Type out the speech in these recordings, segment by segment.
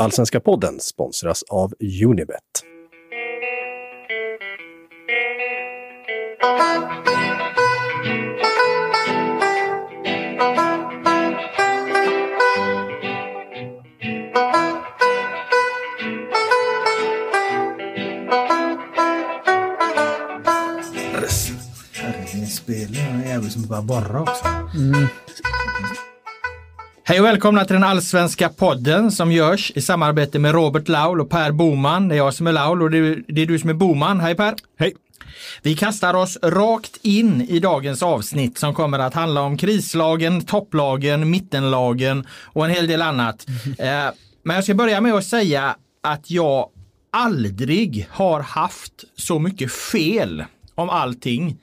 Allsvenska podden sponsras av Unibet. Herregud, spelar en jävel som bara borrar också. Mm. Hej och välkomna till den allsvenska podden som görs i samarbete med Robert Laul och Per Boman. Det är jag som är Laul och det är, det är du som är Boman. Hej Per! Hej! Vi kastar oss rakt in i dagens avsnitt som kommer att handla om krislagen, topplagen, mittenlagen och en hel del annat. Eh, Men jag ska börja med att säga att jag aldrig har haft så mycket fel om allting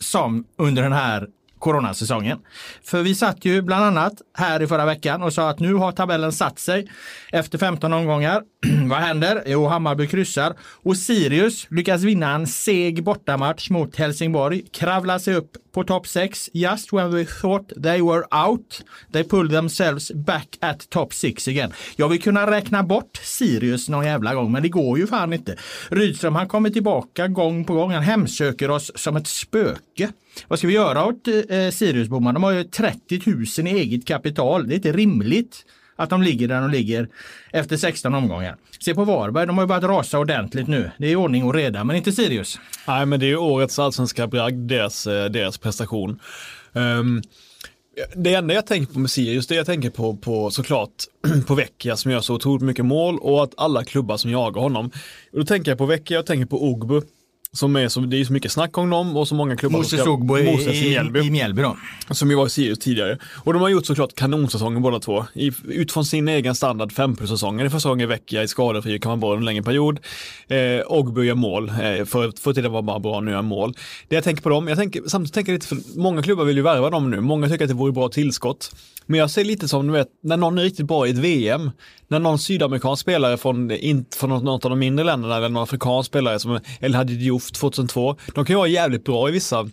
som under den här coronasäsongen. För vi satt ju bland annat här i förra veckan och sa att nu har tabellen satt sig efter 15 omgångar. Vad händer? Jo, Hammarby kryssar och Sirius lyckas vinna en seg bortamatch mot Helsingborg, kravla sig upp på topp 6. Just when we thought they were out, they pulled themselves back at top 6 again. Jag vill kunna räkna bort Sirius någon jävla gång, men det går ju fan inte. Rydström, han kommer tillbaka gång på gång. Han hemsöker oss som ett spöke. Vad ska vi göra åt eh, Siriusbommarna? De har ju 30 000 i eget kapital. Det är inte rimligt att de ligger där de ligger efter 16 omgångar. Se på Varberg, de har ju börjat rasa ordentligt nu. Det är ordning och reda, men inte Sirius. Nej, men det är ju årets allsvenska bragd, deras, eh, deras prestation. Um, det enda jag tänker på med Sirius, det jag tänker på, på såklart på Vecchia som gör så otroligt mycket mål och att alla klubbar som jagar honom. Och då tänker jag på Vecchia, jag tänker på Ogbu. Som är så, det är så mycket snack om dem och så många klubbar. Moses Ogbo i, i, Mjällby. i Mjällby då. Som ju var i Sirius tidigare. Och de har gjort såklart kanonsäsonger båda två. I, utifrån sin egen standard 5 plus säsonger. Det första i vecka i skadefri kan man vara en längre period. Eh, Ogbu gör mål. Eh, för, för tiden var bara bra, nu gör mål. Det jag tänker på dem, jag tänker, samtidigt tänker jag lite för många klubbar vill ju värva dem nu. Många tycker att det vore bra tillskott. Men jag ser lite som, du vet, när någon är riktigt bra i ett VM, när någon sydamerikansk spelare från, in, från något av de mindre länderna eller någon afrikansk spelare som El Hadid Diouf 2002, de kan ju vara jävligt bra i vissa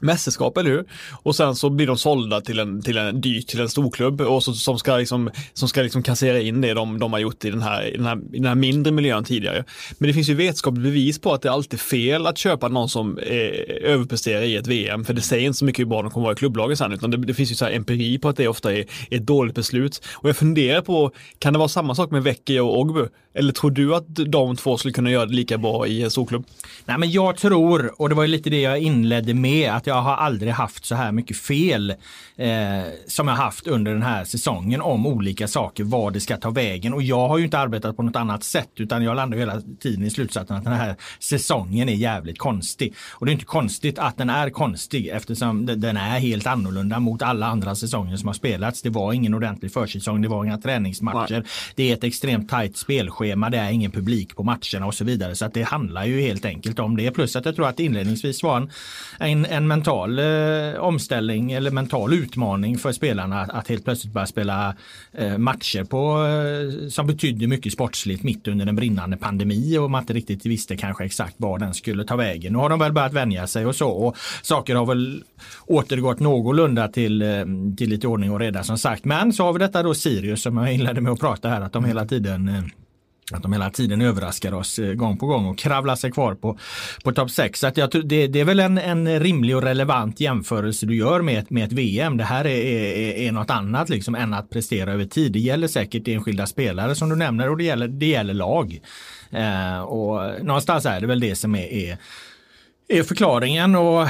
mästerskap, eller hur? Och sen så blir de sålda till en, till en dyrt, till en storklubb och så, som ska, liksom, som ska liksom kassera in det de, de har gjort i den, här, i, den här, i den här mindre miljön tidigare. Men det finns ju vetenskapligt bevis på att det är alltid fel att köpa någon som eh, överpresterar i ett VM, för det säger inte så mycket hur bra de kommer vara i klubblaget sen, utan det, det finns ju så här empiri på att det ofta är, är ett dåligt beslut. Och jag funderar på, kan det vara samma sak med Vecchia och Ogbu? Eller tror du att de två skulle kunna göra det lika bra i en storklubb? Nej, men jag tror, och det var ju lite det jag inledde med, att jag har aldrig haft så här mycket fel eh, som jag haft under den här säsongen om olika saker, vad det ska ta vägen. Och jag har ju inte arbetat på något annat sätt utan jag landar hela tiden i slutsatsen att den här säsongen är jävligt konstig. Och det är inte konstigt att den är konstig eftersom den är helt annorlunda mot alla andra säsonger som har spelats. Det var ingen ordentlig försäsong, det var inga träningsmatcher. Nej. Det är ett extremt tajt spelschema, det är ingen publik på matcherna och så vidare. Så att det handlar ju helt enkelt om det. Plus att jag tror att det inledningsvis var en, en, en mental eh, omställning eller mental utmaning för spelarna att, att helt plötsligt börja spela eh, matcher på, eh, som betydde mycket sportsligt mitt under en brinnande pandemi och man inte riktigt visste kanske exakt var den skulle ta vägen. Nu har de väl börjat vänja sig och så och saker har väl återgått någorlunda till, eh, till lite ordning och reda som sagt. Men så har vi detta då Sirius som jag inledde med att prata här att de hela tiden eh, att de hela tiden överraskar oss eh, gång på gång och kravlar sig kvar på, på topp 6. Så att jag, det, det är väl en, en rimlig och relevant jämförelse du gör med, med ett VM. Det här är, är, är något annat liksom än att prestera över tid. Det gäller säkert enskilda spelare som du nämner och det gäller, det gäller lag. Eh, och någonstans är det väl det som är, är, är förklaringen. och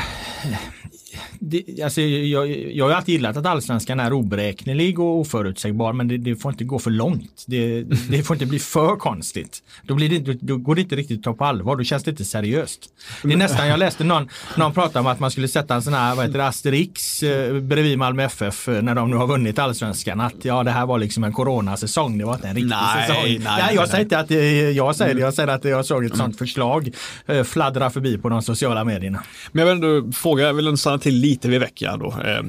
det, alltså, jag, jag har alltid gillat att allsvenskan är oberäknelig och oförutsägbar men det, det får inte gå för långt. Det, det, får inte bli för konstigt. Då, blir det, då går det inte riktigt att ta på allvar, då känns det inte seriöst. Det är nästan, jag läste någon, någon prata om att man skulle sätta en sån här, vad heter det, Asterix eh, bredvid Malmö FF eh, när de nu har vunnit allsvenskan. Att ja, det här var liksom en coronasäsong, det var inte en riktig nej, säsong. Nej, nej, jag säger inte att eh, jag säger det, jag säger att jag såg ett sånt förslag eh, fladdra förbi på de sociala medierna. Men jag vill ändå fråga, jag vill stanna till lite vid veckan då. Eh,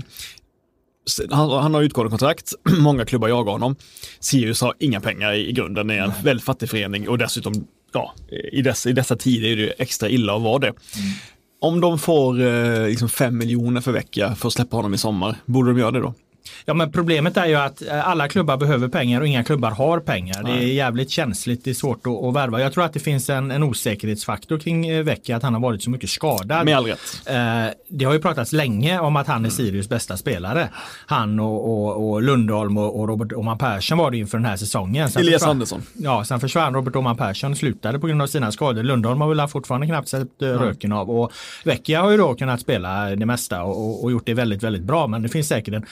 han, han, har utgående kontrakt, många klubbar jagar honom. Sirius har inga pengar i, i grunden, är en väldigt fattig förening och dessutom, ja, i dessa, i dessa tider är det extra illa att vara det. Mm. Om de får eh, liksom fem miljoner för vecka för att släppa honom i sommar, borde de göra det då? Ja men problemet är ju att eh, alla klubbar behöver pengar och inga klubbar har pengar. Det är jävligt känsligt, det är svårt att, att värva. Jag tror att det finns en, en osäkerhetsfaktor kring eh, Vecchia, att han har varit så mycket skadad. Med all rätt. Eh, det har ju pratats länge om att han är Sirius bästa spelare. Han och, och, och Lundholm och, och Robert Åman Persson var det inför den här säsongen. Sen Elias Andersson. Ja, sen försvann Robert Åman Persson slutade på grund av sina skador. Lundholm har väl fortfarande knappt sett eh, röken av och Vecchia har ju då kunnat spela det mesta och, och, och gjort det väldigt, väldigt bra. Men det finns säkert en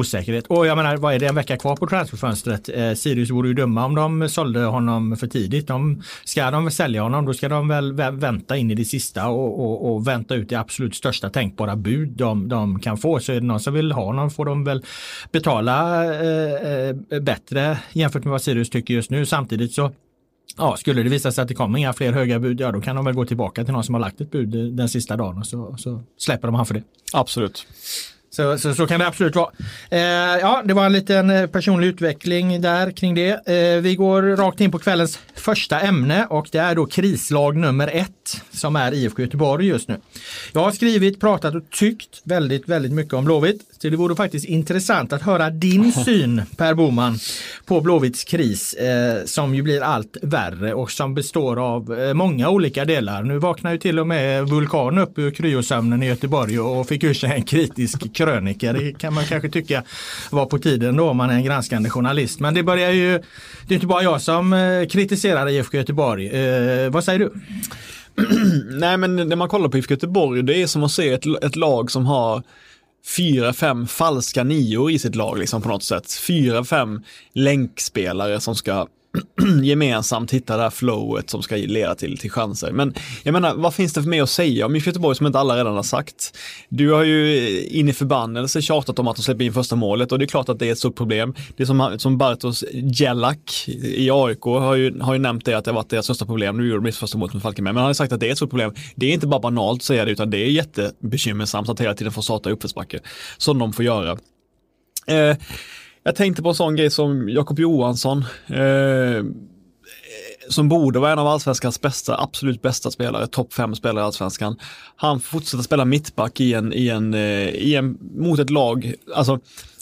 osäkerhet. Och jag menar, vad är det en vecka kvar på transferfönstret? Eh, Sirius vore ju dumma om de sålde honom för tidigt. De, ska de sälja honom då ska de väl vänta in i det sista och, och, och vänta ut det absolut största tänkbara bud de, de kan få. Så är det någon som vill ha honom får de väl betala eh, eh, bättre jämfört med vad Sirius tycker just nu. Samtidigt så Ja, skulle det visa sig att det kommer inga fler höga bud, ja då kan de väl gå tillbaka till någon som har lagt ett bud den sista dagen och så, så släpper de han för det. Absolut. Så, så, så kan det absolut vara. Eh, ja, det var en liten eh, personlig utveckling där kring det. Eh, vi går rakt in på kvällens första ämne och det är då krislag nummer ett som är IFK Göteborg just nu. Jag har skrivit, pratat och tyckt väldigt, väldigt mycket om Blåvitt. Så det vore faktiskt intressant att höra din syn Per Boman på Blåvitts kris eh, som ju blir allt värre och som består av eh, många olika delar. Nu vaknar ju till och med Vulkan upp ur kryosömnen i Göteborg och fick ur sig en kritisk krönika. Det kan man kanske tycka var på tiden då om man är en granskande journalist. Men det börjar ju, det är inte bara jag som eh, kritiserar IFK Göteborg. Eh, vad säger du? Nej men när man kollar på IFK Göteborg, det är som att se ett, ett lag som har fyra, fem falska nior i sitt lag liksom på något sätt. Fyra, fem länkspelare som ska gemensamt hitta det här flowet som ska leda till, till chanser. Men jag menar, vad finns det för mer att säga om IFK Göteborg som inte alla redan har sagt? Du har ju in i förbannelse tjatat om att de släpper in första målet och det är klart att det är ett stort problem. Det som, som Bartos Jellak i AIK har ju, har ju nämnt det att det har varit deras största problem. Nu gjorde de mitt första målet med Falkenberg, men han har sagt att det är ett stort problem. Det är inte bara banalt att säga det, utan det är jättebekymmersamt att hela tiden få starta i uppförsbacke, som de får göra. Eh, jag tänkte på en sån grej som Jakob Johansson, eh, som borde vara en av allsvenskans bästa, absolut bästa spelare, topp fem spelare i allsvenskan. Han fortsätter spela mittback i en, i en, eh, i en, mot ett lag, alltså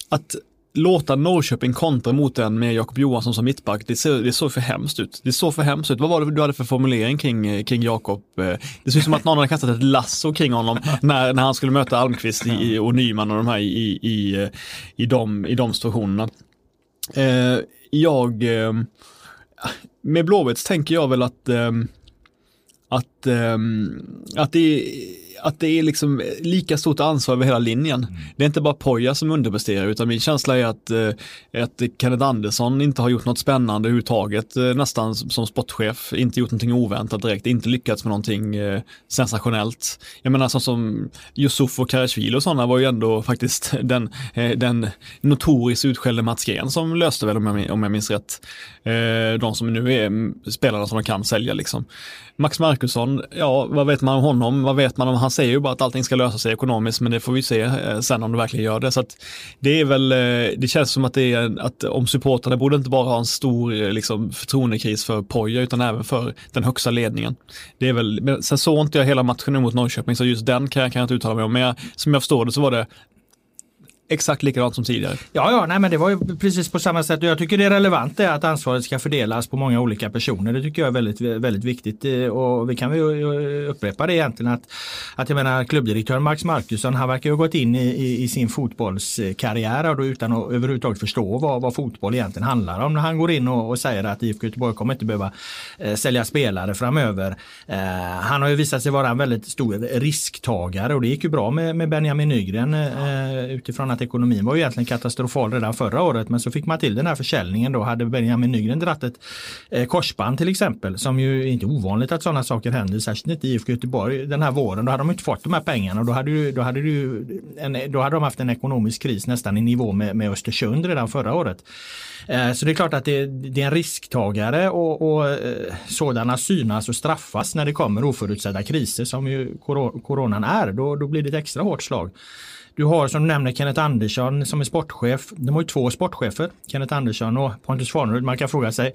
att låta Norrköping kontra mot den med Jakob Johansson som mittback, det ser, det såg för hemskt ut. Det såg för hemskt ut. Vad var det du hade för formulering kring, eh, kring Jakob? Eh, det ser ut som att någon hade kastat ett lasso kring honom när, när han skulle möta Almqvist i, och Nyman och de här i, i, eh, i, de, i de situationerna. Eh, jag, eh, med Blåvitt tänker jag väl att, eh, att, att det är att det är liksom lika stort ansvar över hela linjen. Det är inte bara Poja som underpresterar utan min känsla är att, eh, att Kenneth Andersson inte har gjort något spännande överhuvudtaget eh, nästan som sportchef, inte gjort någonting oväntat direkt, inte lyckats med någonting eh, sensationellt. Jag menar som, som Yusuf och Karasjvili och sådana var ju ändå faktiskt den, den notoriskt utskällde Mats Gren som löste väl om jag, om jag minns rätt. De som nu är mm, spelarna som de kan sälja liksom. Max Markusson, ja vad vet man om honom? Vad vet man om, han säger ju bara att allting ska lösa sig ekonomiskt men det får vi se eh, sen om det verkligen gör det. Så att det är väl, eh, det känns som att det är att om supportrarna borde inte bara ha en stor eh, liksom, förtroendekris för Poja utan även för den högsta ledningen. Det är väl, sen såg inte jag hela matchen mot Norrköping så just den kan jag, kan jag inte uttala mig om men jag, som jag förstår det så var det exakt likadant som tidigare. Ja, ja, nej, men det var ju precis på samma sätt jag tycker det är relevant det att ansvaret ska fördelas på många olika personer. Det tycker jag är väldigt, väldigt viktigt eh, och vi kan väl ju eh, upprepa det egentligen att, att jag menar klubbdirektören Max Markusson han verkar ju ha gått in i, i, i sin fotbollskarriär och då utan att överhuvudtaget förstå vad, vad fotboll egentligen handlar om. När han går in och, och säger att IFK Göteborg kommer inte behöva eh, sälja spelare framöver. Eh, han har ju visat sig vara en väldigt stor risktagare och det gick ju bra med, med Benjamin Nygren eh, eh utifrån att ekonomin var ju egentligen katastrofal redan förra året men så fick man till den här försäljningen då hade Benjamin Nygren dratt ett eh, korsband till exempel som ju inte är ovanligt att sådana saker händer särskilt inte i IFK Göteborg den här våren då hade de inte fått de här pengarna och då hade, ju, då hade, ju en, då hade de haft en ekonomisk kris nästan i nivå med, med Östersund redan förra året. Eh, Så det är klart att det, det är en risktagare och, och eh, sådana synas och straffas när det kommer oförutsedda kriser som ju koro- coronan är. Då, då blir det ett extra hårt slag. Du har som du nämner Kenneth Andersson som är sportchef. De har ju två sportchefer, Kenneth Andersson och Pontus Farnerud. Man kan fråga sig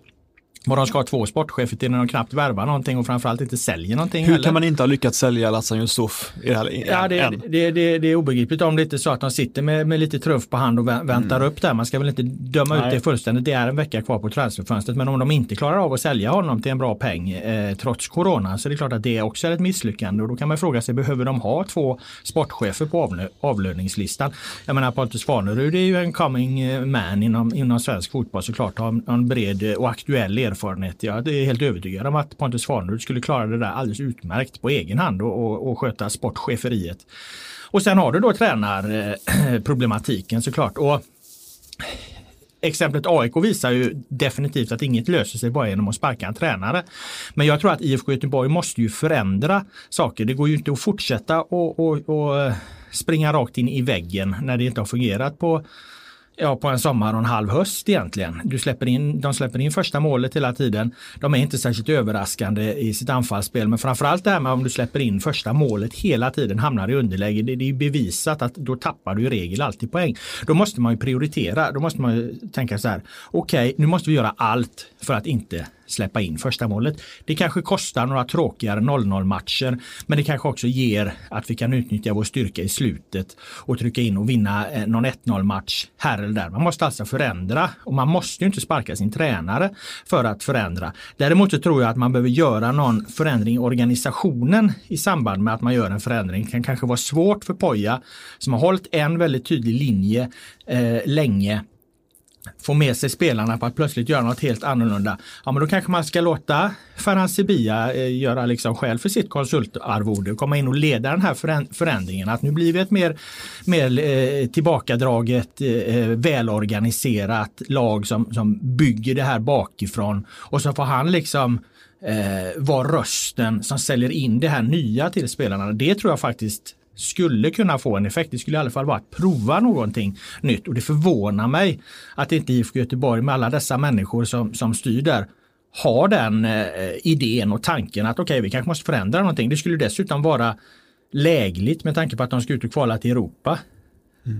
vad de ska ha två sportchefer till när de knappt värvar någonting och framförallt inte säljer någonting Hur heller. kan man inte ha lyckats sälja Lassan Yusuf i det här, Ja, det, än? det, det, det är obegripligt om det inte är så att de sitter med, med lite trumf på hand och vä- väntar upp där. Man ska väl inte döma ut Nej. det fullständigt. Det är en vecka kvar på transferfönstret. Men om de inte klarar av att sälja honom till en bra peng eh, trots corona så är det klart att det också är ett misslyckande. Och då kan man fråga sig, behöver de ha två sportchefer på avlö- avlöningslistan? Jag menar Pontus Farnerud är ju en coming eh, man inom, inom svensk fotboll såklart. Har en, en bred och aktuell erfarenhet erfarenhet. Jag är helt övertygad om att Pontus Farnerud skulle klara det där alldeles utmärkt på egen hand och, och, och sköta sportcheferiet. Och sen har du då tränarproblematiken såklart. Och Exemplet AIK visar ju definitivt att inget löser sig bara genom att sparka en tränare. Men jag tror att IFK Göteborg måste ju förändra saker. Det går ju inte att fortsätta och, och, och springa rakt in i väggen när det inte har fungerat på Ja, på en sommar och en halv höst egentligen. Du släpper in, de släpper in första målet hela tiden. De är inte särskilt överraskande i sitt anfallsspel, men framförallt det här med om du släpper in första målet hela tiden, hamnar i underläge. Det, det är bevisat att då tappar du i regel alltid poäng. Då måste man ju prioritera. Då måste man ju tänka så här. Okej, okay, nu måste vi göra allt för att inte släppa in första målet. Det kanske kostar några tråkigare 0-0 matcher, men det kanske också ger att vi kan utnyttja vår styrka i slutet och trycka in och vinna eh, någon 1-0 match här eller där. Man måste alltså förändra och man måste ju inte sparka sin tränare för att förändra. Däremot så tror jag att man behöver göra någon förändring i organisationen i samband med att man gör en förändring. Det kan kanske vara svårt för Poja som har hållit en väldigt tydlig linje eh, länge få med sig spelarna på att plötsligt göra något helt annorlunda. Ja men då kanske man ska låta Ferhan Sibia eh, göra liksom själv för sitt konsultarvode komma in och leda den här förändringen. Att nu blir vi ett mer, mer eh, tillbakadraget, eh, eh, välorganiserat lag som, som bygger det här bakifrån. Och så får han liksom eh, vara rösten som säljer in det här nya till spelarna. Det tror jag faktiskt skulle kunna få en effekt. Det skulle i alla fall vara att prova någonting nytt och det förvånar mig att inte IFK Göteborg med alla dessa människor som, som styr där har den eh, idén och tanken att okej, okay, vi kanske måste förändra någonting. Det skulle dessutom vara lägligt med tanke på att de ska ut och kvala till Europa. Mm.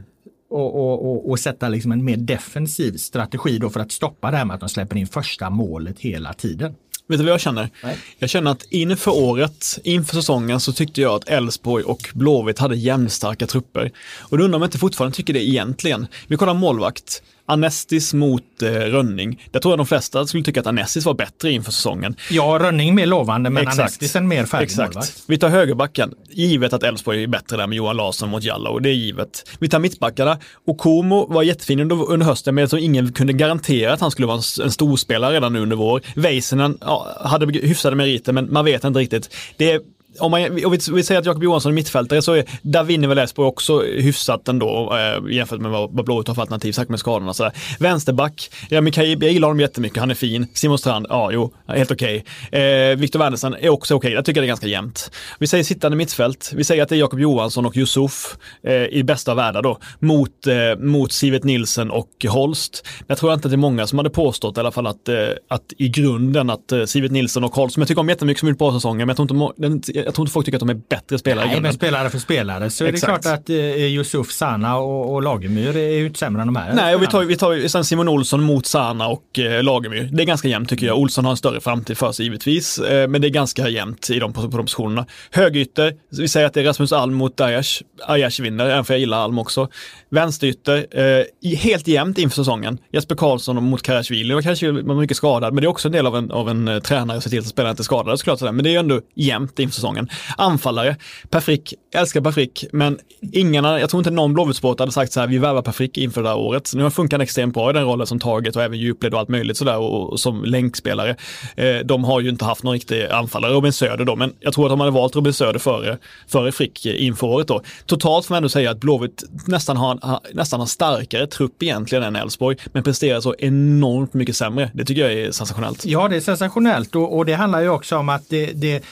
Och, och, och, och, sätta liksom en mer defensiv strategi då för att stoppa det här med att de släpper in första målet hela tiden. Vet du vad jag känner? Nej. Jag känner att inför året, inför säsongen så tyckte jag att Elfsborg och Blåvitt hade jämnstarka trupper. Och då undrar om jag inte fortfarande tycker det egentligen. Vi kollar målvakt. Anestis mot eh, Rönning. Där tror jag de flesta skulle tycka att Anestis var bättre inför säsongen. Ja, Rönning mer lovande men Exakt. Anestis en mer färdig Exakt. målvakt. Vi tar högerbacken. Givet att Elfsborg är bättre där med Johan Larsson mot Jallow. Det är givet. Vi tar mittbackarna. Okomo var jättefin under, under hösten men jag tror ingen kunde garantera att han skulle vara en, en storspelare redan nu under vår. Väisänen ja, hade hyfsade meriter men man vet inte riktigt. Det är om man om vi, vi säger att Jakob Johansson är mittfältare så är, där vinner väl Elfsborg också hyfsat ändå eh, jämfört med vad, vad Blåvitt har för alternativ, sagt med skadorna sådär. Vänsterback, Rami Kaib, jag gillar honom jättemycket, han är fin. Simon Strand, ja jo, helt okej. Okay. Eh, Viktor Wernersen är också okej, okay. jag tycker det är ganska jämnt. Vi säger sittande mittfält, vi säger att det är Jakob Johansson och Yusuf eh, i bästa av världar då, mot, eh, mot Sivet Nilsen och Holst. Jag tror inte att det är många som hade påstått i alla fall att, eh, att i grunden att eh, Sivet Nilsen och Holst, som jag tycker om jättemycket som gjort bra säsonger, men jag tror inte, jag tror inte folk tycker att de är bättre spelare. Nej, men spelare för spelare så Exakt. är det klart att eh, Yusuf, Sana och, och Lagemyr är ju inte sämre än de här. Nej, och vi tar, vi tar sen Simon Olsson mot Sana och eh, Lagemyr. Det är ganska jämnt tycker jag. Olsson har en större framtid för sig givetvis, eh, men det är ganska jämnt i de, på, på de positionerna. Högerytter, vi säger att det är Rasmus Alm mot Ajash. Ajash vinner, även för jag gillar Alm också. Vänsterytter, eh, helt jämnt inför säsongen. Jesper Karlsson mot Karasjvili. Karasjvili var mycket skadad, men det är också en del av en, av en eh, tränare att se till att spelarna inte är skadade såklart. Sådär. Men det är ju ändå jämnt inför säsongen. Anfallare, Per Frick, älskar Per Frick, men ingen, jag tror inte någon Blåvittsport hade sagt så här, vi värvar Per Frick inför det här året. Så nu har han extremt bra i den rollen som taget och även djupled och allt möjligt sådär och, och som länkspelare. Eh, de har ju inte haft någon riktig anfallare, Robin Söder då, men jag tror att de hade valt Robin Söder före, före Frick inför året då. Totalt får man ändå säga att Blåvitt nästan har, har, nästan har starkare trupp egentligen än Elfsborg, men presterar så enormt mycket sämre. Det tycker jag är sensationellt. Ja, det är sensationellt och, och det handlar ju också om att det, det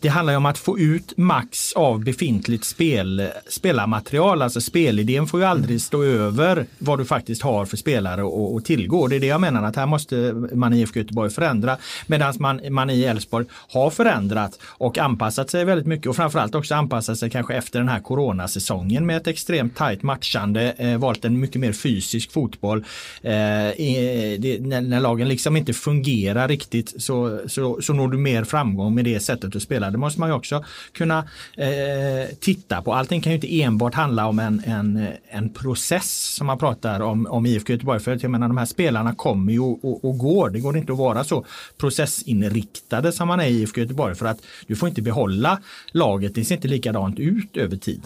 det handlar om att få ut max av befintligt spel, spelarmaterial. Alltså spelidén får ju aldrig stå över vad du faktiskt har för spelare att tillgå. Det är det jag menar att här måste man i IFK Göteborg förändra. Medan man, man i Elfsborg har förändrat och anpassat sig väldigt mycket och framförallt också anpassat sig kanske efter den här coronasäsongen med ett extremt tajt matchande, eh, valt en mycket mer fysisk fotboll. Eh, det, när, när, lagen liksom inte fungerar riktigt så, så, så når du mer framgång med det sättet att spela. Det måste man ju också kunna eh, titta på. Allting kan ju inte enbart handla om en, en, en process som man pratar om, om IFK Göteborg. För jag menar de här spelarna kommer ju och, och går. Det går inte att vara så processinriktade som man är i IFK Göteborg för att du får inte behålla laget. Det ser inte likadant ut över tid.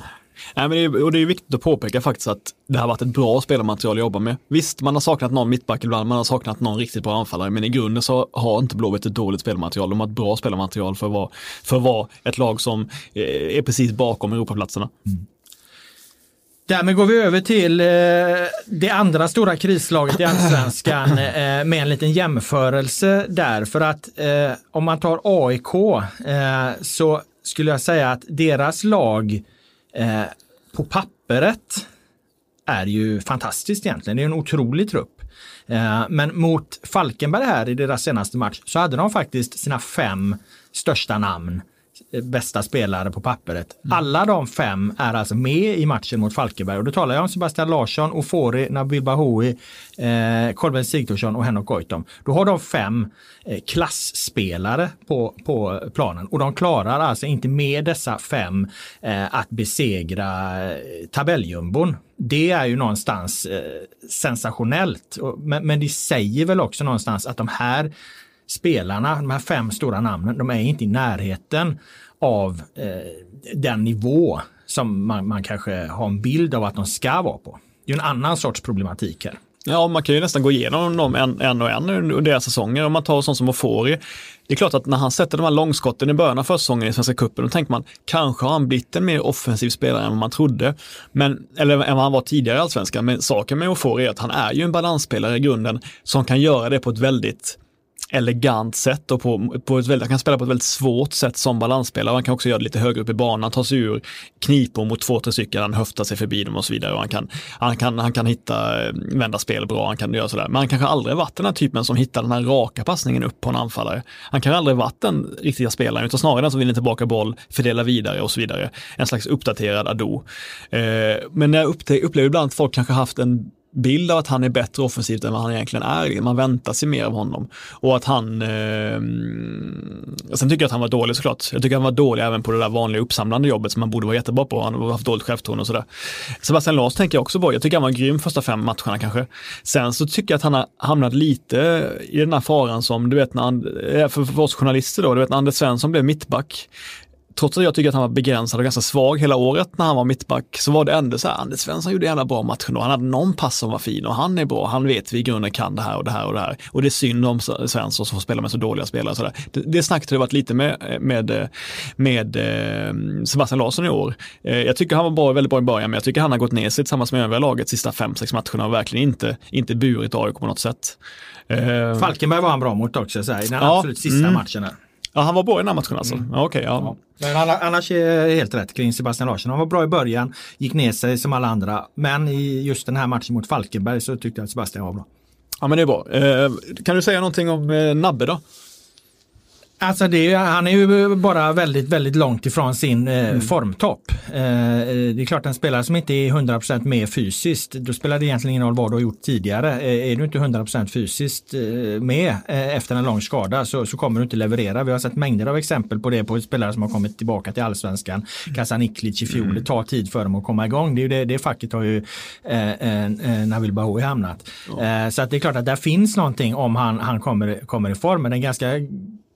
Nej, men det är, och det är viktigt att påpeka faktiskt att det har varit ett bra spelarmaterial att jobba med. Visst, man har saknat någon mittback ibland, man har saknat någon riktigt bra anfallare, men i grunden så har inte Blåvitt ett dåligt spelmaterial. De har ett bra spelmaterial för att vara, för att vara ett lag som eh, är precis bakom Europaplatserna. Mm. Därmed går vi över till eh, det andra stora krislaget i allsvenskan eh, med en liten jämförelse där. För att eh, om man tar AIK eh, så skulle jag säga att deras lag eh, på pappret är ju fantastiskt egentligen. Det är en otrolig trupp. Eh, men mot Falkenberg här i deras senaste match så hade de faktiskt sina fem största namn bästa spelare på pappret. Mm. Alla de fem är alltså med i matchen mot Falkenberg och då talar jag om Sebastian Larsson, Ofori, Nabil Bahoui, eh, Kolben Sigthorsson och Henok Goitom. Då har de fem eh, klassspelare på, på planen och de klarar alltså inte med dessa fem eh, att besegra eh, tabelljumbon. Det är ju någonstans eh, sensationellt, men, men det säger väl också någonstans att de här spelarna, de här fem stora namnen, de är inte i närheten av eh, den nivå som man, man kanske har en bild av att de ska vara på. Det är en annan sorts problematik här. Ja, man kan ju nästan gå igenom dem en, en och en under deras säsonger. Om man tar sånt som Ofori. Det är klart att när han sätter de här långskotten i början av försäsongen i Svenska cupen, då tänker man kanske har han blivit en mer offensiv spelare än vad man trodde. Men, eller än vad han var tidigare i Allsvenskan. Men saken med Ofori är att han är ju en balansspelare i grunden som kan göra det på ett väldigt elegant sätt och på, på ett väldigt, han kan spela på ett väldigt svårt sätt som balansspelare. Han kan också göra det lite högre upp i banan, ta sig ur knipor mot två, tre stycken, han höftar sig förbi dem och så vidare. Och han, kan, han, kan, han kan hitta, eh, vända spel bra, han kan göra sådär. Men han kanske aldrig varit den här typen som hittar den här raka passningen upp på en anfallare. Han kanske aldrig varit den riktiga spelaren, utan snarare den som vinner tillbaka boll, fördelar vidare och så vidare. En slags uppdaterad Ado. Eh, men jag upplever ibland att folk kanske haft en bild av att han är bättre offensivt än vad han egentligen är. Man väntar sig mer av honom. Och att han... Eh, sen tycker jag att han var dålig såklart. Jag tycker att han var dålig även på det där vanliga uppsamlande jobbet som han borde vara jättebra på. Han har haft dåligt självförtroende och sådär. Sebastian Larsson tänker jag också på. Jag tycker han var grym första fem matcherna kanske. Sen så tycker jag att han har hamnat lite i den här faran som, du vet, när han, eh, för, för oss journalister då, du vet när Anders Svensson blev mittback trots att jag tycker att han var begränsad och ganska svag hela året när han var mittback, så var det ändå så här, Anders Svensson gjorde jävla bra matcher och han hade någon pass som var fin och han är bra, han vet vi i grunden kan det här och det här och det här. Och det är synd om Svensson som får spela med så dåliga spelare. Så där. Det, det snacket har varit lite med, med, med eh, Sebastian Larsson i år. Eh, jag tycker han var bra, väldigt bra i början, men jag tycker han har gått ner sig tillsammans med övriga laget sista fem, sex matcherna och verkligen inte, inte burit AIK på något sätt. Eh, Falkenberg var han bra mot också, så här, i den ja, absolut sista mm. matchen. Här. Ja, han var bra i den här matchen alltså? Mm. Ja, okay, ja. ja. Men annars är det helt rätt kring Sebastian Larsson. Han var bra i början, gick ner sig som alla andra. Men i just den här matchen mot Falkenberg så tyckte jag att Sebastian var bra. Ja, men det är bra. Eh, kan du säga någonting om eh, Nabbe då? Alltså det, han är ju bara väldigt, väldigt långt ifrån sin eh, mm. formtopp. Eh, det är klart en spelare som inte är 100% med fysiskt, då spelar det egentligen ingen roll vad du har gjort tidigare. Eh, är du inte 100% fysiskt eh, med eh, efter en lång skada så, så, kommer du inte leverera. Vi har sett mängder av exempel på det på spelare som har kommit tillbaka till allsvenskan. Mm. Kasaniklic i fjol, mm. det tar tid för dem att komma igång. Det, är ju det, det facket har ju eh, Nabil Bahoui hamnat. Ja. så att det är klart att där finns någonting om han, han kommer, kommer i form. Men en ganska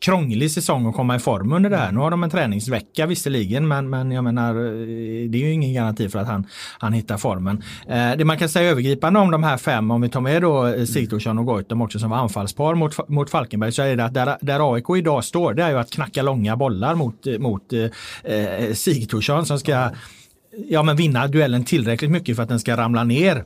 krånglig säsong att komma i form under det här. Nu har de en träningsvecka visserligen men, men jag menar eh, det är ju ingen garanti för att han, han hittar formen. Eh, det man kan säga övergripande om de här fem, om vi tar med då eh, Sigthorsson och Goitom också som var anfallspar mot, mot Falkenberg så är det att där, där AIK idag står det är ju att knacka långa bollar mot, eh, mot eh, Sigthorsson som ska ja, men vinna duellen tillräckligt mycket för att den ska ramla ner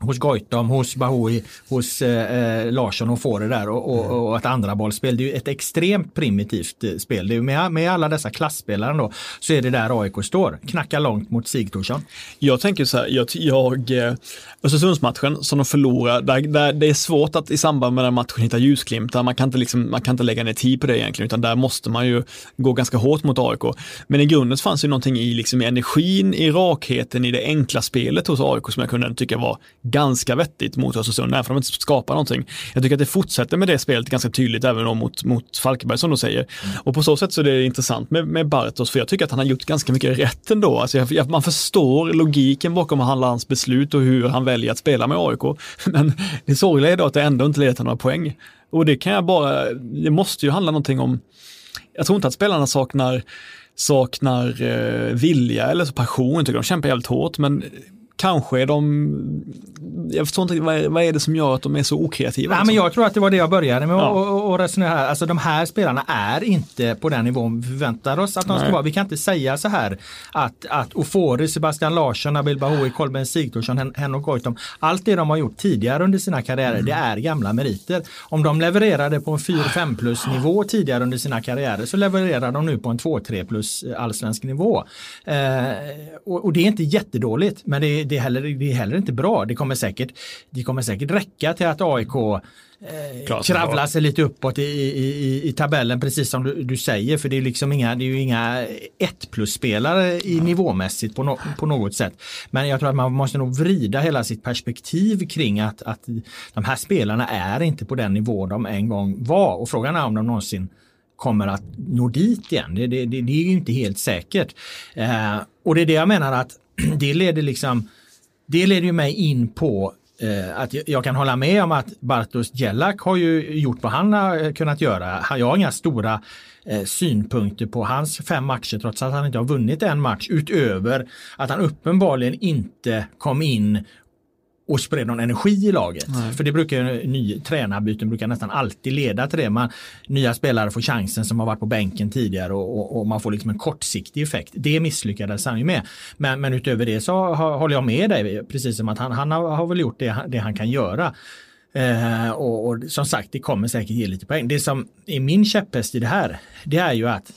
hos Goitom, hos Bahoui, hos eh, eh, Larsson och få det där och, och, och ett andra bollspel. Det är ju ett extremt primitivt eh, spel. Det är med, med alla dessa klassspelare då så är det där AIK står. Knackar långt mot Sigthorsson. Jag tänker så här, jag, jag eh, Östersundsmatchen som de förlorar, där, där det är svårt att i samband med den matchen hitta ljusglimtar. Man kan inte, liksom, man kan inte lägga ner tid på det egentligen, utan där måste man ju gå ganska hårt mot AIK. Men i grunden fanns ju någonting i, liksom, energin, i rakheten, i det enkla spelet hos AIK som jag kunde tycka var ganska vettigt mot Östersund, även om de inte skapar någonting. Jag tycker att det fortsätter med det spelet ganska tydligt, även då mot, mot Falkenberg som de säger. Mm. Och på så sätt så är det intressant med, med Bartos, för jag tycker att han har gjort ganska mycket rätt ändå. Alltså jag, jag, man förstår logiken bakom hans beslut och hur han väljer att spela med AIK. Men det sorgliga är då att det ändå inte leder till några poäng. Och det kan jag bara, det måste ju handla någonting om, jag tror inte att spelarna saknar saknar eh, vilja eller så passion, tycker de kämpar jävligt hårt, men kanske är de, jag förstår inte, vad är, vad är det som gör att de är så okreativa? Nej, men liksom? jag tror att det var det jag började med ja. att resonera här. Alltså de här spelarna är inte på den nivån vi förväntar oss att de ska vara. Vi kan inte säga så här att, att Ofori, Sebastian Larsson, Nabil Bahoui, Kolben Sigthorsson, Henok Goitom, allt det de har gjort tidigare under sina karriärer, mm. det är gamla meriter. Om de levererade på en 4-5 plus nivå tidigare under sina karriärer så levererar de nu på en 2-3 plus allsvensk nivå. Eh, och, och, det är inte jättedåligt, men det, det är, heller, det är heller inte bra. Det kommer säkert, det kommer säkert räcka till att AIK eh, kravlar sig lite uppåt i, i, i, tabellen precis som du, du, säger för det är liksom inga, det är ju inga ett plus-spelare i ja. nivåmässigt på, no, på något sätt. Men jag tror att man måste nog vrida hela sitt perspektiv kring att, att de här spelarna är inte på den nivå de en gång var och frågan är om de någonsin kommer att nå dit igen. Det, det, det, det är ju inte helt säkert. Eh, och det är det jag menar att det leder liksom det leder ju mig in på eh, att jag kan hålla med om att Bartosz Jelak har ju gjort vad han har eh, kunnat göra. Jag har inga stora eh, synpunkter på hans fem matcher trots att han inte har vunnit en match utöver att han uppenbarligen inte kom in och spred någon energi i laget. Nej. För det brukar ny, tränarbyten brukar nästan alltid leda till det. Man, nya spelare får chansen som har varit på bänken tidigare och, och, och man får liksom en kortsiktig effekt. Det misslyckades han ju med. Men, men utöver det så har, håller jag med dig, precis som att han, han har, har väl gjort det, det han kan göra. Eh, och, och, som sagt, det kommer säkert ge lite poäng. Det som är min käpphäst i det här, det är ju att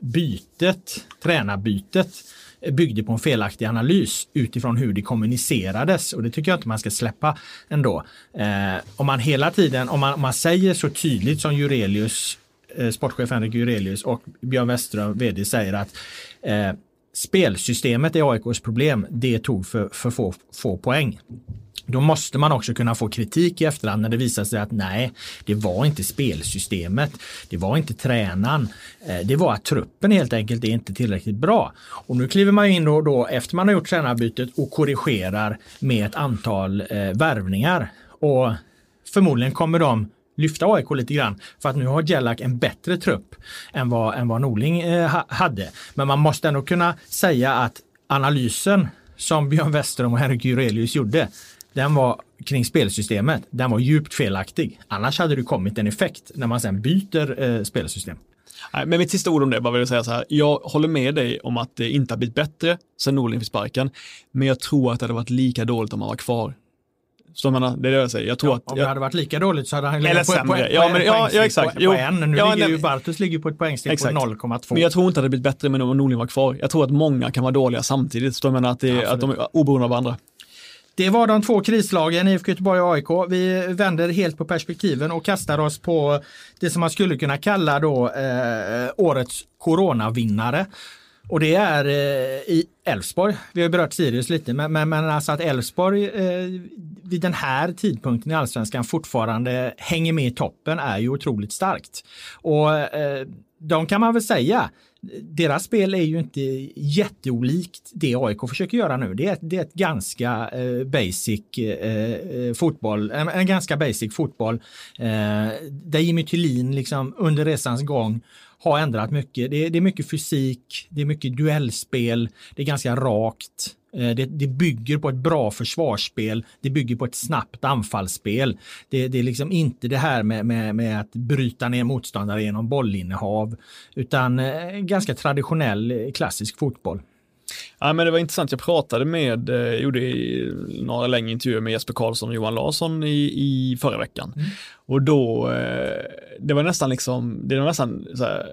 bytet, tränarbytet, byggde på en felaktig analys utifrån hur det kommunicerades och det tycker jag inte man ska släppa ändå. Eh, om man hela tiden, om man, om man säger så tydligt som Jurelius, eh, sportchef Henrik Jurelius och Björn Westerström, vd, säger att eh, spelsystemet är AIKs problem, det tog för, för få, få poäng. Då måste man också kunna få kritik i efterhand när det visar sig att nej, det var inte spelsystemet, det var inte tränaren, eh, det var att truppen helt enkelt är inte tillräckligt bra. Och nu kliver man in då, då efter man har gjort tränarbytet och korrigerar med ett antal eh, värvningar. Och förmodligen kommer de lyfta AIK lite grann för att nu har Jellak en bättre trupp än vad, än vad Norling eh, hade. Men man måste ändå kunna säga att analysen som Björn Westerholm och Henrik Jurelius gjorde, den var kring spelsystemet, den var djupt felaktig. Annars hade det kommit en effekt när man sen byter eh, spelsystem. Nej, men mitt sista ord om det, bara vill jag säga så här. Jag håller med dig om att det inte har blivit bättre sen Norling fick sparken, men jag tror att det hade varit lika dåligt om han var kvar. Jag menar, det är det jag säger. Jag tror ja, att, om det hade varit lika dåligt så hade han legat på, på, på, ja, men, ja, ja, exakt. På, på en. Nu ja, ligger nej, ju Bartos ligger på ett poängsteg på 0,2. Men jag tror inte att det blivit bättre med om Norling var kvar. Jag tror att många kan vara dåliga samtidigt. Så jag menar att, det, att de är oberoende av varandra. Det var de två krislagen, IFK Göteborg och AIK. Vi vänder helt på perspektiven och kastar oss på det som man skulle kunna kalla då eh, årets coronavinnare. Och det är eh, i Elfsborg. Vi har berört Sirius lite, men, men, men alltså att Elfsborg eh, vid den här tidpunkten i allsvenskan fortfarande hänger med i toppen är ju otroligt starkt. Och eh, de kan man väl säga, deras spel är ju inte jätteolikt det AIK försöker göra nu. Det är, det är ett ganska eh, basic eh, eh, fotboll, en, en, ganska basic fotboll eh, där Jimmy Thulin liksom under resans gång har ändrat mycket. Det, det, är mycket fysik, det är mycket duellspel, det är ganska rakt. Eh, det, det, bygger på ett bra försvarsspel, det bygger på ett snabbt anfallsspel. Det, det är liksom inte det här med, med, med, att bryta ner motståndare genom bollinnehav, utan eh, ganska traditionell eh, klassisk fotboll. Ja, men det var intressant, jag pratade med, eh, jag gjorde några längre intervjuer med Jesper Karlsson och Johan Larsson i, i förra veckan. Mm. Och då, eh, det var nästan liksom, det var nästan så här,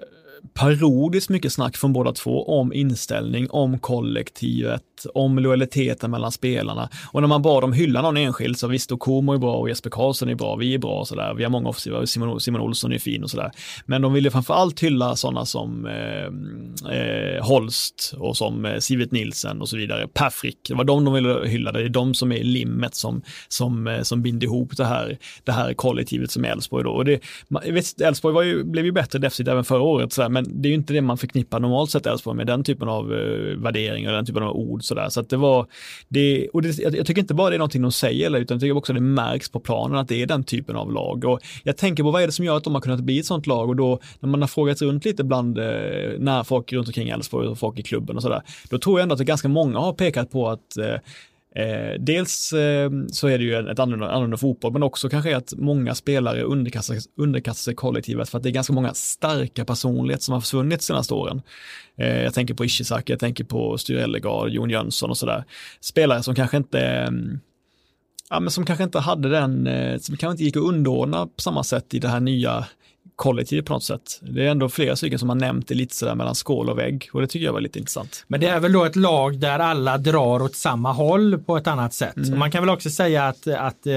parodiskt mycket snack från båda två om inställning, om kollektivet, om lojaliteten mellan spelarna. Och när man bad dem hylla någon enskild så visst, Okomo är bra och Jesper Karlsson är bra, vi är bra och sådär. Vi har många offensiva, Simon, Simon Olsson är fin och sådär. Men de ville framförallt hylla sådana som eh, eh, Holst och som eh, Sivet Nilsen och så vidare. Perfrick, det var de de ville hylla. Det är de som är limmet som, som, eh, som binder ihop det här, det här kollektivet som Elfsborg då. Och det, Elfsborg blev ju bättre defensivt även förra året, sådär, men det är ju inte det man förknippar normalt sett Elfsborg med den typen av eh, värderingar och den typen av ord sådär. Så att det var, det, och det, jag, jag, tycker inte bara det är någonting de säger, utan jag tycker också det märks på planen att det är den typen av lag. Och jag tänker på vad är det som gör att de har kunnat bli ett sånt lag och då när man har frågat runt lite bland eh, när folk runt omkring Elfsborg och folk i klubben och sådär, då tror jag ändå att det ganska många har pekat på att eh, Eh, dels eh, så är det ju ett annorlunda, annorlunda fotboll, men också kanske att många spelare underkastar, underkastar sig kollektivet för att det är ganska många starka personligheter som har försvunnit de senaste åren. Eh, jag tänker på Ishizaki, jag tänker på Styr Ellegard, Jon Jönsson och sådär. Spelare som kanske inte eh, ja, men som kanske inte hade den, eh, som kanske inte gick att underordna på samma sätt i det här nya kollektiv på något sätt. Det är ändå flera stycken som har nämnt det lite sådär mellan skål och vägg och det tycker jag var lite intressant. Men det är väl då ett lag där alla drar åt samma håll på ett annat sätt. Mm. Man kan väl också säga att, att eh,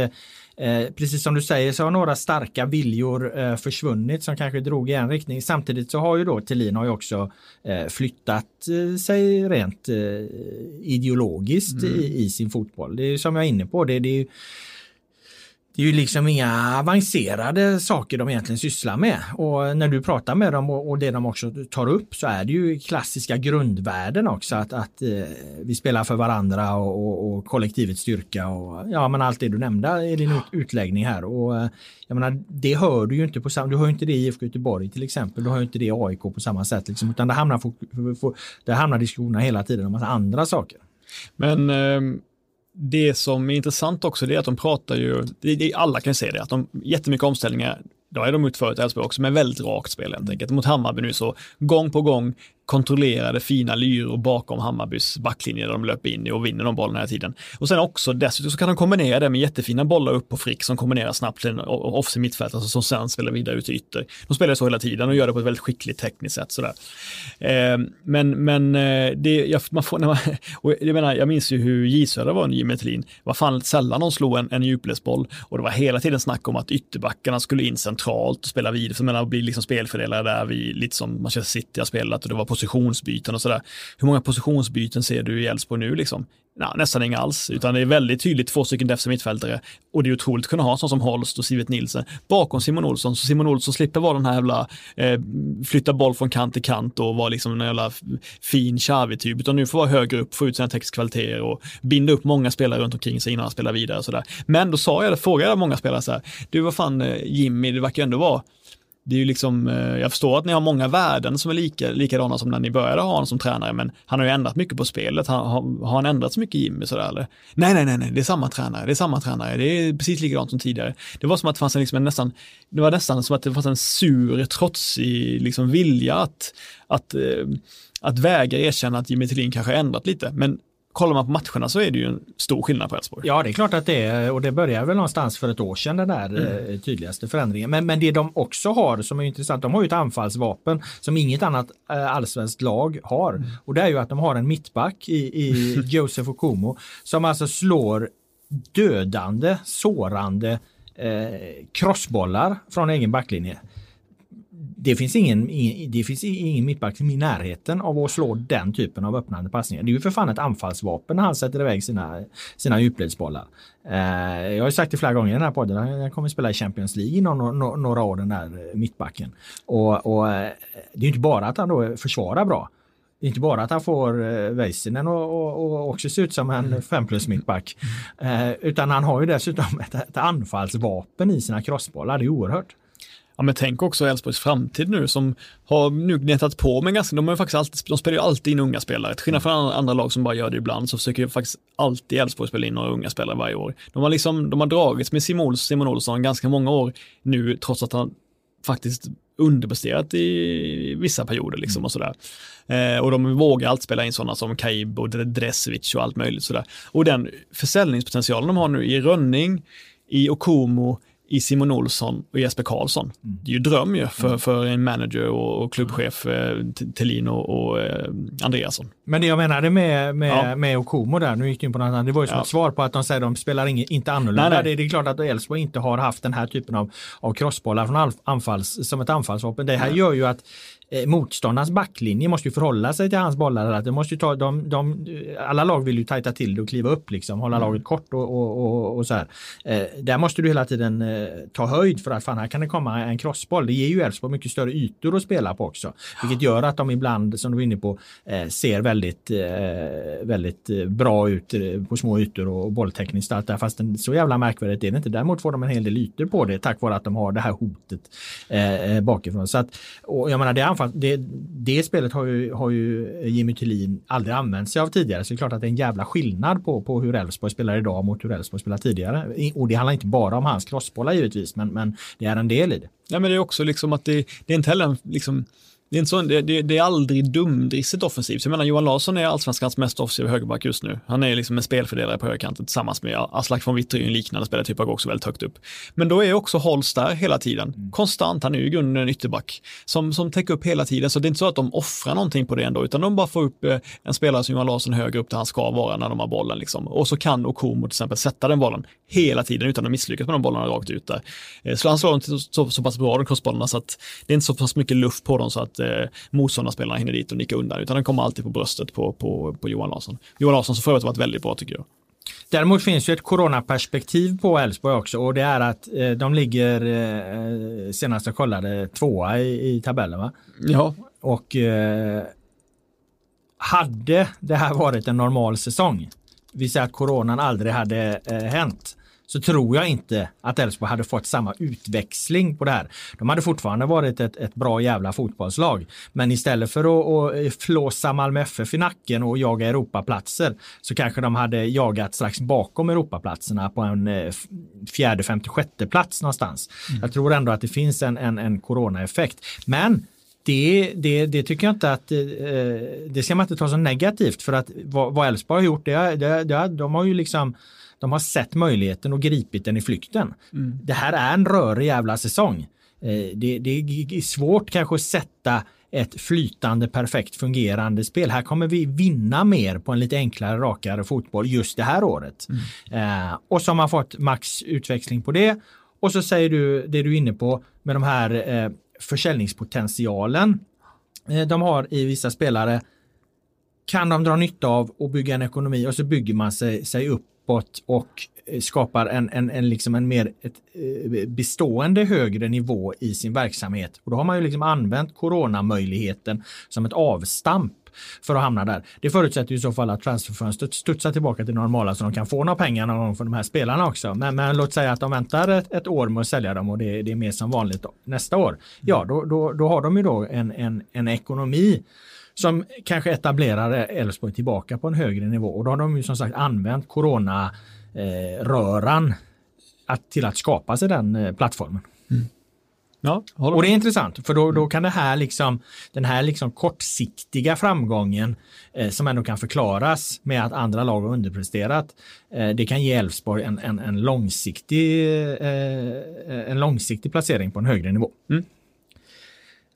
eh, precis som du säger så har några starka viljor eh, försvunnit som kanske drog i en riktning. Samtidigt så har ju då Thelin har ju också eh, flyttat eh, sig rent eh, ideologiskt mm. i, i, sin fotboll. Det är som jag är inne på. Det, det är det är ju liksom inga avancerade saker de egentligen sysslar med. Och när du pratar med dem och, det de också tar upp så är det ju klassiska grundvärden också. Att, att eh, vi spelar för varandra och, och, och, kollektivets styrka och ja men allt det du nämnde i din utläggning här. Och, eh, jag menar, det hör du ju inte på samma, du hör inte det i IFK Göteborg till exempel, du hör inte det i AIK på samma sätt. Liksom, utan det hamnar, det hamnar diskussionerna hela tiden om massa andra saker. Men eh det som är intressant också det är att de pratar ju, det, det, alla kan se det, att de jättemycket omställningar, det har de gjort förut i Elfsborg också, men väldigt rakt spel helt enkelt. Mot Hammarby nu så gång på gång kontrollerade fina lyror bakom Hammarbys backlinje där de löper in i och vinner de bollarna hela tiden. Och sen också dessutom så kan de kombinera det med jättefina bollar upp på Frick som kombinerar snabbt till en offensiv mittfältare alltså som sen spelar vidare ut till ytter. De spelar så hela tiden och gör det på ett väldigt skickligt tekniskt sätt sådär. Eh, men men eh, det, jag, man får, när man, och jag menar, jag minns ju hur J-Söder var under Jimmy Thelin. var fan sällan de slog en, en djupledsboll och det var hela tiden snack om att ytterbackarna skulle in centralt och spela vidare, för man bli liksom spelfördelare där vi, lite som Manchester City har spelat och det var på positionsbyten och sådär. Hur många positionsbyten ser du i Elfsborg nu liksom? Ja, nästan inga alls, utan det är väldigt tydligt två stycken defensiva mittfältare och det är otroligt att kunna ha en sån som Holst och Sivet Nilsen bakom Simon Olsson, så Simon Olsson slipper vara den här jävla eh, flytta boll från kant till kant och vara liksom en jävla fin Xavi-typ, utan nu får vara högre upp, få ut sina tekniska kvaliteter och binda upp många spelare runt omkring sig innan han spelar vidare och sådär. Men då sa jag frågade jag många spelare så här, du vad fan eh, Jimmy, det verkar ju ändå vara det är ju liksom, eh, jag förstår att ni har många värden som är lika, likadana som när ni började ha honom som tränare, men han har ju ändrat mycket på spelet. Han, har, har han ändrat så mycket Jimmy sådär eller? Nej, nej, nej, nej, det är samma tränare, det är samma tränare, det är precis likadant som tidigare. Det var som att det fanns en, liksom en nästan, det var nästan som att det fanns en sur, trotsig liksom vilja att, att, eh, att, att väga erkänna att Jimmy Tillin kanske ändrat lite, men kollar man på matcherna så är det ju en stor skillnad på Elfsborg. Ja, det är klart att det är och det börjar väl någonstans för ett år sedan den där mm. Eh, tydligaste förändringen. Men, men det de också har som är intressant, de har ju ett anfallsvapen som inget annat äh, allsvenskt lag har. Mm. Och det är ju att de har en mittback i, i Josef Okumo som alltså slår dödande, sårande eh, crossbollar från egen backlinje det finns ingen, det finns ingen mittback i närheten av att slå den typen av öppnande passningar. Det är ju för fan ett anfallsvapen när han sätter iväg sina, sina djupledsbollar. Eh, jag har sagt det flera gånger i den här podden, han kommer spela i Champions League inom några år den där mittbacken. Och, och eh, det är inte bara att han då försvarar bra. Det är inte bara att han får eh, Väisänen och, och, och, också se ut som en 5 plus mittback. Eh, utan han har ju dessutom ett, ett anfallsvapen i sina crossbollar. Det är oerhört. Ja, men tänk också Elfsborgs framtid nu som har nu gnetat på med ganska, de har faktiskt alltid, de spelar ju alltid in unga spelare. Till skillnad från andra, andra lag som bara gör det ibland så försöker ju faktiskt alltid Elfsborg spela in några unga spelare varje år. De har liksom, de har dragits med Simon, Simon Olsson ganska många år nu trots att han faktiskt underpresterat i vissa perioder liksom och sådär. Eh, och de vågar allt spela in sådana som Kaib och Dresovic och allt möjligt sådär. Och den försäljningspotentialen de har nu i Rönning, i Okomo, i Simon Olsson och Jesper Karlsson. Mm. Det är ju dröm ju för, för en manager och, och klubbchef eh, Thelin och, och eh, Andreasson. Men det jag menade med, med, Ja. med Okomo där, nu gick du in på något annat, det var ju som Ja. ett svar på att de säger att de spelar ing, inte annorlunda. Nej, nej. Det, är klart att Elfsborg inte har haft den här typen av, av crossbollar från anfalls, som ett anfallsvapen. Det här gör ju att eh, motståndarnas backlinje måste ju förhålla sig till hans bollar. De måste ta, de, de, alla lag vill ju tajta till det och kliva upp, liksom, hålla Mm. laget kort och, och, och, och så här. Eh, där måste du hela tiden eh, ta höjd för att fan, här kan det komma en crossboll. Det ger ju Elfsborg mycket större ytor att spela på också. Vilket gör att de ibland, som du var inne på, eh, ser väldigt, eh, väldigt bra ut på små ytor och, bolltekniskt. Allt där. Fast så jävla märkvärdigt är det inte. Däremot får de en hel del ytor på det tack vare att de har det här hotet bakifrån. Så att, och jag menar, det, anfall, det, det spelet har ju, har ju Jimmy Tillin aldrig använt sig av tidigare. Så det är klart att det är en jävla skillnad på, på hur Elfsborg spelar idag mot hur Elfsborg spelar tidigare. Och det handlar inte bara om hans crossbollar givetvis, men, men det är en del i det. Ja, men det är också liksom att det, det är inte heller en, liksom, det är, inte så, det, det, det är aldrig dumdristigt offensivt. Jag menar, Johan Larsson är allsvenskans mest offensiva högerback just nu. Han är liksom en spelfördelare på högerkanten tillsammans med Aslak von Witry, en liknande spelartyp, går också väldigt högt upp. Men då är också Holst där hela tiden, konstant. Han är ju i grunden en ytterback som, som täcker upp hela tiden. Så det är inte så att de offrar någonting på det ändå, utan de bara får upp eh, en spelare som Johan Larsson högre upp där han ska vara när de har bollen. Liksom. Och så kan Okomo till exempel sätta den bollen hela tiden utan att misslyckas med de bollarna rakt ut där. Eh, Så han slår dem så, så pass bra, de crossbollarna, så att det är inte så pass mycket luft på dem så att eh, motståndarspelarna hinner dit och nicka undan, utan den kommer alltid på bröstet på, på, på Johan Larsson. Johan Larsson som för övrigt varit väldigt bra tycker jag. Däremot finns ju ett coronaperspektiv på Elfsborg också och det är att eh, de ligger, eh, senast jag kollade, tvåa i, i tabellen. Va? Ja, Och eh, hade det här varit en normal säsong, vi säger att coronan aldrig hade eh, hänt, så tror jag inte att Elfsborg hade fått samma utväxling på det här. De hade fortfarande varit ett, ett bra jävla fotbollslag. Men istället för att, att flåsa Malmö FF i nacken och jaga Europaplatser så kanske de hade jagat strax bakom Europaplatserna på en eh, fjärde, femte, sjätte plats någonstans. Jag tror ändå att det finns en, en, en coronaeffekt. Men det, det, det tycker jag inte att eh, det ska man inte ta som negativt för att vad vad Elfsborg har gjort, det, det, det, de har ju liksom de har sett möjligheten och gripit den i flykten. Det här är en rörig jävla säsong. Eh, det, det är svårt kanske att sätta ett flytande, perfekt fungerande spel. Här kommer vi vinna mer på en lite enklare, rakare fotboll just det här året. Eh, och så har man fått max utväxling på det. Och så säger du det du är inne på med de här eh, försäljningspotentialen eh, de har i vissa spelare kan de dra nytta av och bygga en ekonomi och så bygger man sig, sig uppåt och eh, skapar en, en, en, liksom en mer ett, eh, bestående högre nivå i sin verksamhet. Och då har man ju liksom använt coronamöjligheten som ett avstamp för att hamna där. Det förutsätter ju i så fall att transferfönstret studsar tillbaka till normala så de kan få några pengar någon gång från de här spelarna också. Men, men låt säga att de väntar ett, ett år med att sälja dem och det, det är mer som vanligt då, nästa år. Ja, då, då, då har de ju då en, en, en ekonomi som kanske etablerar Elfsborg tillbaka på en högre nivå. Och då har de ju som sagt använt coronaröran att, till att skapa sig den eh, plattformen. ja håller Och det är intressant för då, då kan det här liksom, den här liksom kortsiktiga framgången eh, som ändå kan förklaras med att andra lag har underpresterat. Eh, det kan ge Elfsborg en, en, en, långsiktig, eh, en långsiktig placering på en högre nivå. Mm.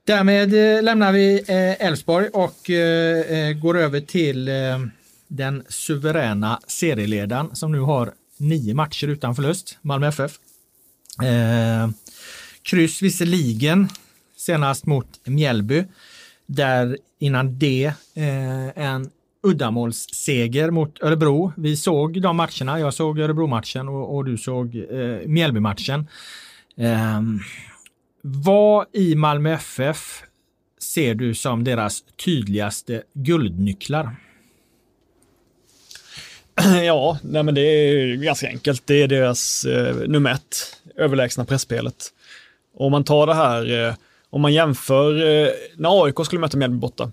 Därmed eh, lämnar vi eh, Elfsborg och eh, går över till den suveräna serieledaren som nu har nio matcher utan förlust, Malmö FF. Eh, kryss visserligen senast mot Mjällby. Där innan det eh, en uddamålsseger mot Örebro. Vi såg de matcherna. Jag såg Örebro-matchen och, och du såg eh, Mjällby-matchen. Eh, vad i Malmö FF ser du som deras tydligaste guldnycklar? Ja, nej men det är ganska enkelt. Det är deras eh, nummer ett, överlägsna pressspelet. Om man tar det här, eh, om man jämför, eh, när AIK skulle möta Mjällby borta,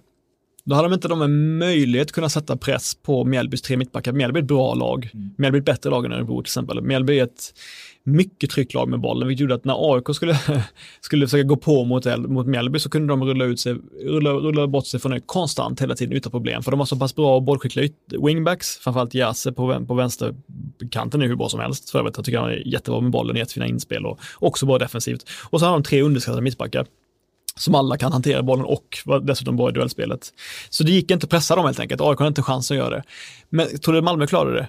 då hade de inte de en möjlighet kunna sätta press på Mjällbys tre mittbackar. Mjällby är ett bra lag. Mm. Mjällby är ett bättre lag än Örebro till exempel. Mjällby är ett mycket trycklag med bollen, vilket gjorde att när AIK skulle, skulle försöka gå på mot, mot Mjällby så kunde de rulla, ut sig, rulla, rulla bort sig från det konstant hela tiden utan problem. För de har så pass bra och bollskickliga wingbacks, framförallt Jase på, på vänsterkanten är hur bra som helst. För övrigt, jag tycker han är jättebra med bollen, jättefina inspel och också bra defensivt. Och så har de tre underskattade mittbackar som alla kan hantera bollen och var dessutom bra i duellspelet. Så det gick inte att pressa dem helt enkelt. AIK hade inte chansen att göra det. Men tror du Malmö klarade det?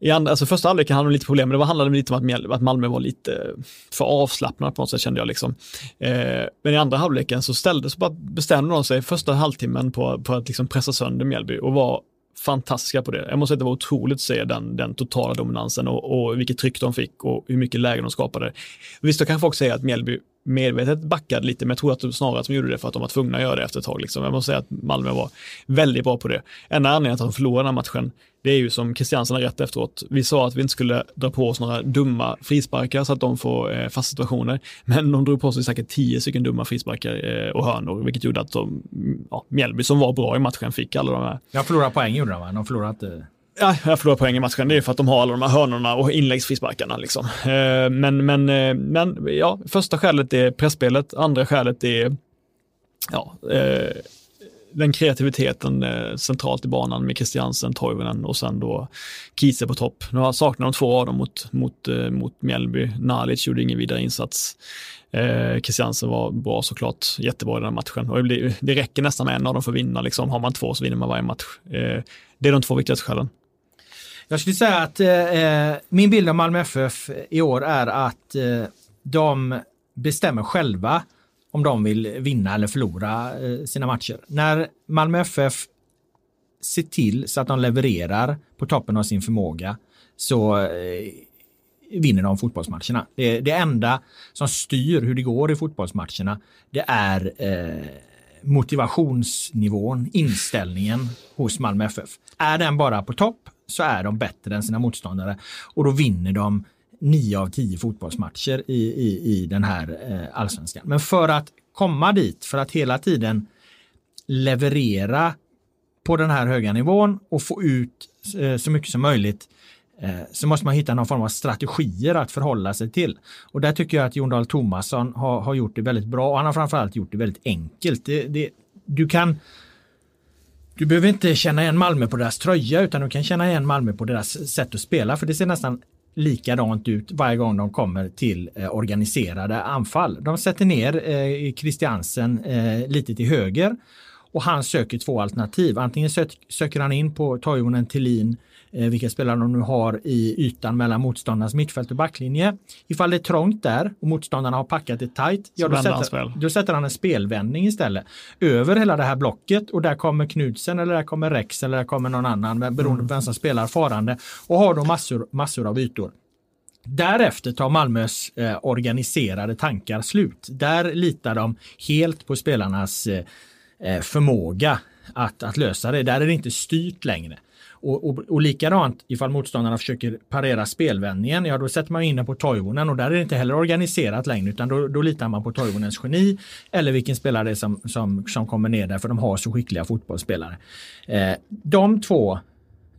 I andra, alltså första halvleken hade de lite problem, men det var- handlade lite om att, att Malmö var lite för avslappnad på något sätt kände jag. Liksom. Eh, men i andra halvleken så ställde så bara bestämde de sig första halvtimmen på, på att liksom pressa sönder Mjällby och var fantastiska på det. Jag måste säga att det var otroligt att se den, den totala dominansen och, och vilket tryck de fick och hur mycket lägen de skapade. Visst, då kan folk säga att Mjällby medvetet backade lite, men jag tror att de snarare att de gjorde det för att de var tvungna att göra det efter ett tag. Liksom. Jag måste säga att Malmö var väldigt bra på det. En anledning att de förlorade den här matchen, det är ju som Christiansen har rätt efteråt. Vi sa att vi inte skulle dra på oss några dumma frisparkar så att de får eh, fasta situationer, men de drog på sig säkert tio stycken dumma frisparkar eh, och hörnor, vilket gjorde att de, mm, ja, Mjällby som var bra i matchen fick alla de här Jag förlorade poäng gjorde de va? De förlorade inte... Ja, jag förlorar poäng i matchen. Det är för att de har alla de här hörnorna och inläggsfrisparkarna. Liksom. Eh, men, men, eh, men ja, första skälet är pressspelet, andra skälet är ja, eh, den kreativiteten centralt i banan med Christiansen, Toivonen och sen då Kiese på topp. Nu saknar de två av dem mot, mot, mot Mjällby. Nalic gjorde ingen vidare insats. Eh, Christiansen var bra såklart, jättebra i den här matchen. Och det, blir, det räcker nästan med en av dem för att vinna. Liksom. Har man två så vinner man varje match. Eh, det är de två viktigaste skälen. Jag skulle säga att eh, eh min bild av Malmö FF i år är att eh, de bestämmer själva om de vill vinna eller förlora eh, sina matcher. När Malmö FF ser till så att de levererar på toppen av sin förmåga så eh, vinner de fotbollsmatcherna. Det, det enda som styr hur det går i fotbollsmatcherna det är eh, motivationsnivån, inställningen hos Malmö FF. Är den bara på topp så är de bättre än sina motståndare och då vinner de nio av tio fotbollsmatcher i, i, i den här eh, allsvenskan. Men för att komma dit, för att hela tiden leverera på den här höga nivån och få ut eh, så mycket som möjligt Eh, så måste man hitta någon form av strategier att förhålla sig till. Och där tycker jag att Jon Dahl Tomasson har, har gjort det väldigt bra och han har framförallt gjort det väldigt enkelt. Det, det, du kan du behöver inte känna igen Malmö på deras tröja utan du kan känna igen Malmö på deras sätt att spela för det ser nästan likadant ut varje gång de kommer till eh, organiserade anfall. De sätter ner eh, Christiansen eh, lite till höger och han söker två alternativ. Antingen sök, söker han in på Toivonen, Thelin, eh, vilka spelare de nu har i ytan mellan motståndarnas mittfält och backlinje. Ifall det är trångt där och motståndarna har packat det tajt, ja, då, sätter, då sätter han en spelvändning istället. Över hela det här blocket och där kommer Knudsen eller där kommer Rex eller där kommer någon annan beroende på vem som spelar farande och har då massor, massor av ytor. Därefter tar Malmös eh, organiserade tankar slut. Där litar de helt på spelarnas eh, eh, förmåga att, att lösa det. Där är det inte styrt längre. Och, och, och likadant ifall motståndarna försöker parera spelvändningen, ja då sätter man in den på Toivonen och där är det inte heller organiserat längre utan då, då litar man på Toivonens geni eller vilken spelare det är som, som, som kommer ner där för de har så skickliga fotbollsspelare. Eh, de två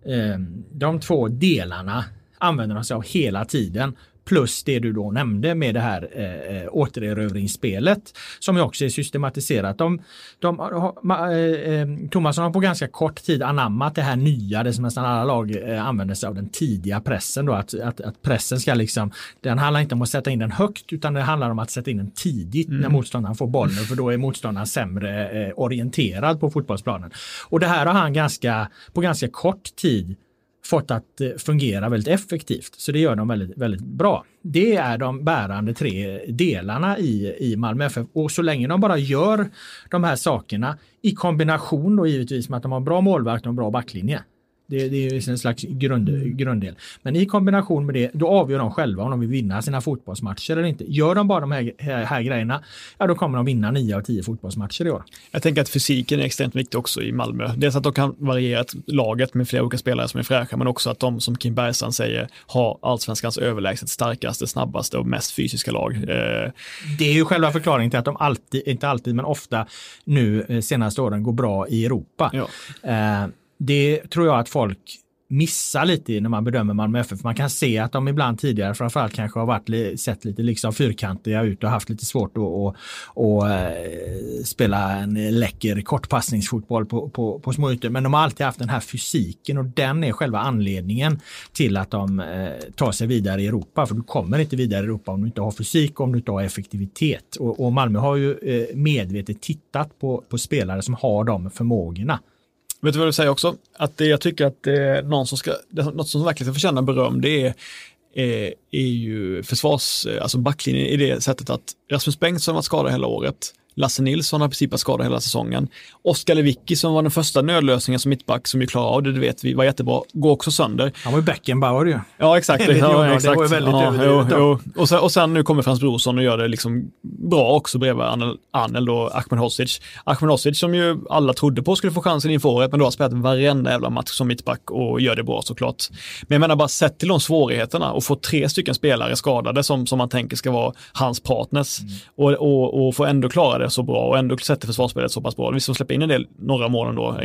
eh, de två delarna använder de sig av hela tiden. Plus det du då nämnde med det här eh, återerövringsspelet som ju också är systematiserat. De, de, har- ma- eh, eh, Thomasson har på ganska kort tid anammat det här nya, det som nästan alla lag eh, använder sig av, den tidiga pressen. Då, att, att, att pressen ska liksom, den handlar inte om att sätta in den högt utan det handlar om att sätta in den tidigt när motståndaren får bollen för då är motståndaren sämre eh, orienterad på fotbollsplanen. Och det här har han ganska, på ganska kort tid fått att eh, fungera väldigt effektivt. Så det gör de väldigt, väldigt bra. Det är de bärande tre delarna i, i Malmö FF och så länge de bara gör de här sakerna i kombination då givetvis med att de har bra målvakt och en bra backlinje. Det, det är en slags grund, grunddel. Men i kombination med det, då avgör de själva om de vill vinna sina fotbollsmatcher eller inte. Gör de bara de här, här, här grejerna, ja då kommer de vinna 9 av 10 fotbollsmatcher i år. Jag tänker att fysiken är extremt viktig också i Malmö. Dels att de kan variera laget med flera olika spelare som är fräscha, men också att de, som Kim Bergstrand säger, har allsvenskans överlägset starkaste, snabbaste och mest fysiska lag. Eh, Det är ju själva förklaringen till att de alltid, inte alltid, men ofta nu eh, senaste åren går bra i Europa. ja. Det tror jag att folk missar lite när man bedömer Malmö FF. Man kan se att de ibland tidigare framförallt kanske har varit, sett lite liksom fyrkantiga ut och haft lite svårt att, att, att eh, spela en läcker kortpassningsfotboll på, på, på små ytor. Men de har alltid haft den här fysiken och den är själva anledningen till att de eh, tar sig vidare i Europa. För du kommer inte vidare i Europa om du inte har fysik och om du inte har effektivitet. Och, och Malmö har ju eh, medvetet tittat på, på spelare som har de förmågorna. Vet du vad jag vill säga också? Att det, jag tycker att det är någon som ska, det, något som verkligen ska förtjäna beröm, det är, är, är ju försvars, eh, alltså backlinjen i det sättet att Rasmus Bengtsson har varit skadad hela året. Lasse Nilsson har i princip varit skadad hela säsongen. Oskar Lewicki som var den första nödlösningen som mittback som ju klarade av det, det vet vi, var jättebra, går också sönder. Han var ju Beckenbauer ju. Ja, exakt. Enligt ja, Jonas, det exakt. var ju väldigt ja, överdrivet jo, då. jo. Och, sen, och sen nu kommer Frans Brorsson och gör det liksom bra också bredvid Anel, Anel och Ahmed Hosic. Ahmed Hosic som ju alla trodde på skulle få chansen inför året, men då har spelat varenda jävla match som mittback och gör det bra såklart. Men jag menar bara sett till de svårigheterna och få tre stycken spelare skadade som, som man tänker ska vara hans partners Mm. och, och, och få ändå klara det så bra och ändå sätta försvarsspelet så pass bra. Visst, de släpper in en del, några mål ändå,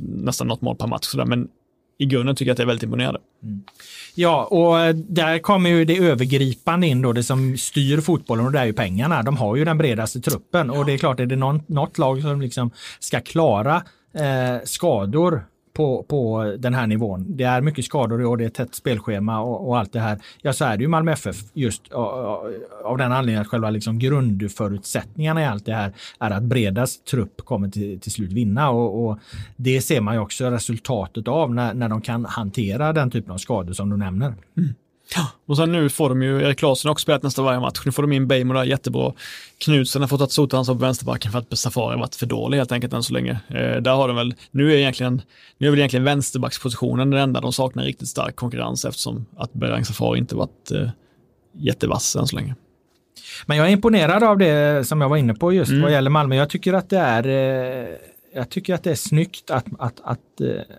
nästan något mål per match sådär, men i grunden tycker jag att det är väldigt imponerande. Ja, och eh, där kommer ju det övergripande in då, det som styr fotbollen och det är ju pengarna. De har ju den bredaste truppen och det är klart, är det någon, något lag som liksom ska klara eh, skador på, på den här nivån. Det är mycket skador och det är tätt spelschema och, och allt det här. Ja, så är det ju Malmö FF just av, av den anledningen att själva liksom grundförutsättningarna i allt det här är att Bredas trupp kommer till, till slut vinna och, och det ser man ju också resultatet av när, när de kan hantera den typen av skador som du nämner. Mm. Och sen nu får de ju, Erik Larsson har också spelat nästan varje match, nu får de in Beijmo där jättebra. Knutsen har fått ett stort ansvar på vänsterbacken för att Safari har varit för dålig helt enkelt än så länge. Eh, där har de väl, nu är egentligen, nu är väl egentligen vänsterbackspositionen den enda de saknar riktigt stark konkurrens eftersom att Berang Safari inte varit eh, jättevass än så länge. Men jag är imponerad av det som jag var inne på just Mm. vad gäller Malmö. Jag tycker att det är, eh, jag tycker att det är snyggt att, att, att, eh,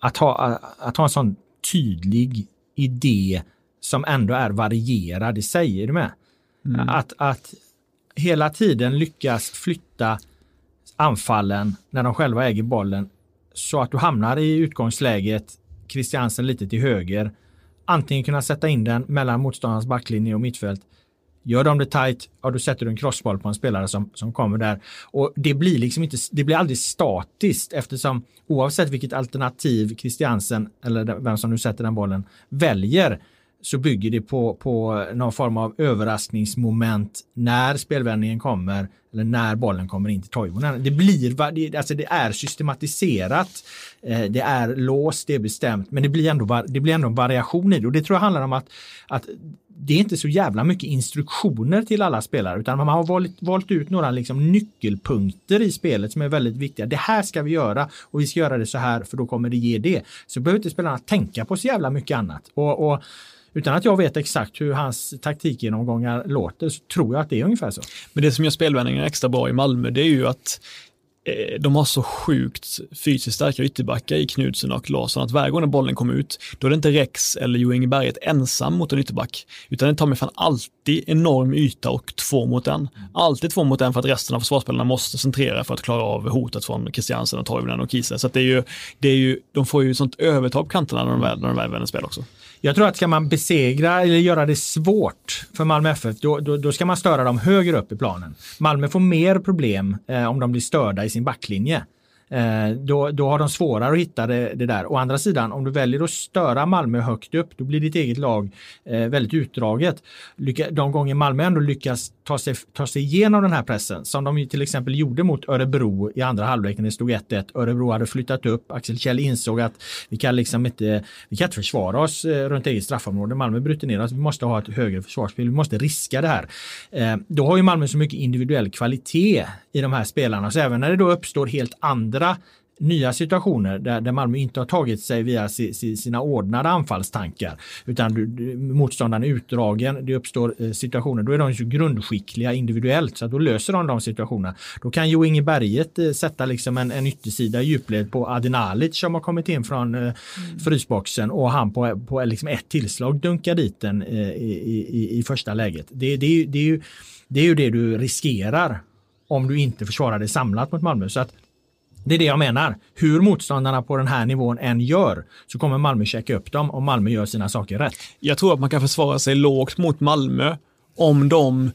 att, ha, att ha en sån tydlig idé som ändå är varierad i sig. Är du med? Att, att hela tiden lyckas flytta anfallen när de själva äger bollen så att du hamnar i utgångsläget Christiansen lite till höger. Antingen kunna sätta in den mellan motståndarens backlinje och mittfält. Gör de det tight, ja då sätter du en crossboll på en spelare som, som kommer där. Och det blir liksom inte, det blir aldrig statiskt eftersom oavsett vilket alternativ Christiansen eller vem som nu sätter den bollen väljer så bygger det på, på någon form av överraskningsmoment när spelvändningen kommer eller när bollen kommer in till Toivonen. Det blir, det, alltså det är systematiserat, eh, det är låst, det är bestämt, men det blir ändå, det blir ändå en variation i det och det tror jag handlar om att, att det är inte så jävla mycket instruktioner till alla spelare utan man har valt, valt ut några liksom nyckelpunkter i spelet som är väldigt viktiga. Det här ska vi göra och vi ska göra det så här för då kommer det ge det. Så behöver inte spelarna tänka på så jävla mycket annat. Och, och utan att jag vet exakt hur hans taktikgenomgångar låter så tror jag att det är ungefär så. Men det som gör spelvändningen extra bra i Malmö, det är ju att eh, de har så sjukt fysiskt starka ytterbackar i Knudsen och Larsson att varje gång när bollen kommer ut, då är det inte Rex eller Jo Inge Berget ensam mot en ytterback, utan det tar mig fan alltid enorm yta och två mot en. Alltid två mot en för att resten av försvarsspelarna måste centrera för att klara av hotet från Christiansen och Toivonen och Kiese. Så att det är ju, det är ju, de får ju sånt övertag på kanterna när de väl, när de väl vänder spel också. Jag tror att ska man besegra eller göra det svårt för Malmö FF, då, då, då ska man störa dem högre upp i planen. Malmö får mer problem eh, om de blir störda i sin backlinje. Eh, då, då har de svårare att hitta det, det där. Å andra sidan, om du väljer att störa Malmö högt upp, då blir ditt eget lag eh, väldigt utdraget. Lycka, de gånger Malmö ändå lyckas ta sig, ta sig igenom den här pressen, som de ju till exempel gjorde mot Örebro i andra halvlek när det stod 1-1. Örebro hade flyttat upp, Axel Kjell insåg att vi kan liksom inte, vi kan inte försvara oss eh, runt eget straffområde. Malmö bryter ner oss, vi måste ha ett högre försvarsspel, vi måste riska det här. Eh, då har ju Malmö så mycket individuell kvalitet i de här spelarna, så även när det då uppstår helt andra nya situationer där, där Malmö inte har tagit sig via si, si, sina ordnade anfallstankar utan du, du, motståndaren är utdragen, det uppstår eh, situationer, då är de ju grundskickliga individuellt så att då löser de de situationerna. Då kan Jo Inge Berget eh, sätta liksom en, en yttersida i djupled på Adinalic som har kommit in från eh, frysboxen och han på, på liksom ett tillslag dunkar dit den eh, i, i, i första läget. Det, det, det, är ju, det är ju det du riskerar om du inte försvarar dig samlat mot Malmö. Så att det är det jag menar. Hur motståndarna på den här nivån än gör så kommer Malmö checka upp dem om Malmö gör sina saker rätt. Jag tror att man kan försvara sig lågt mot Malmö om de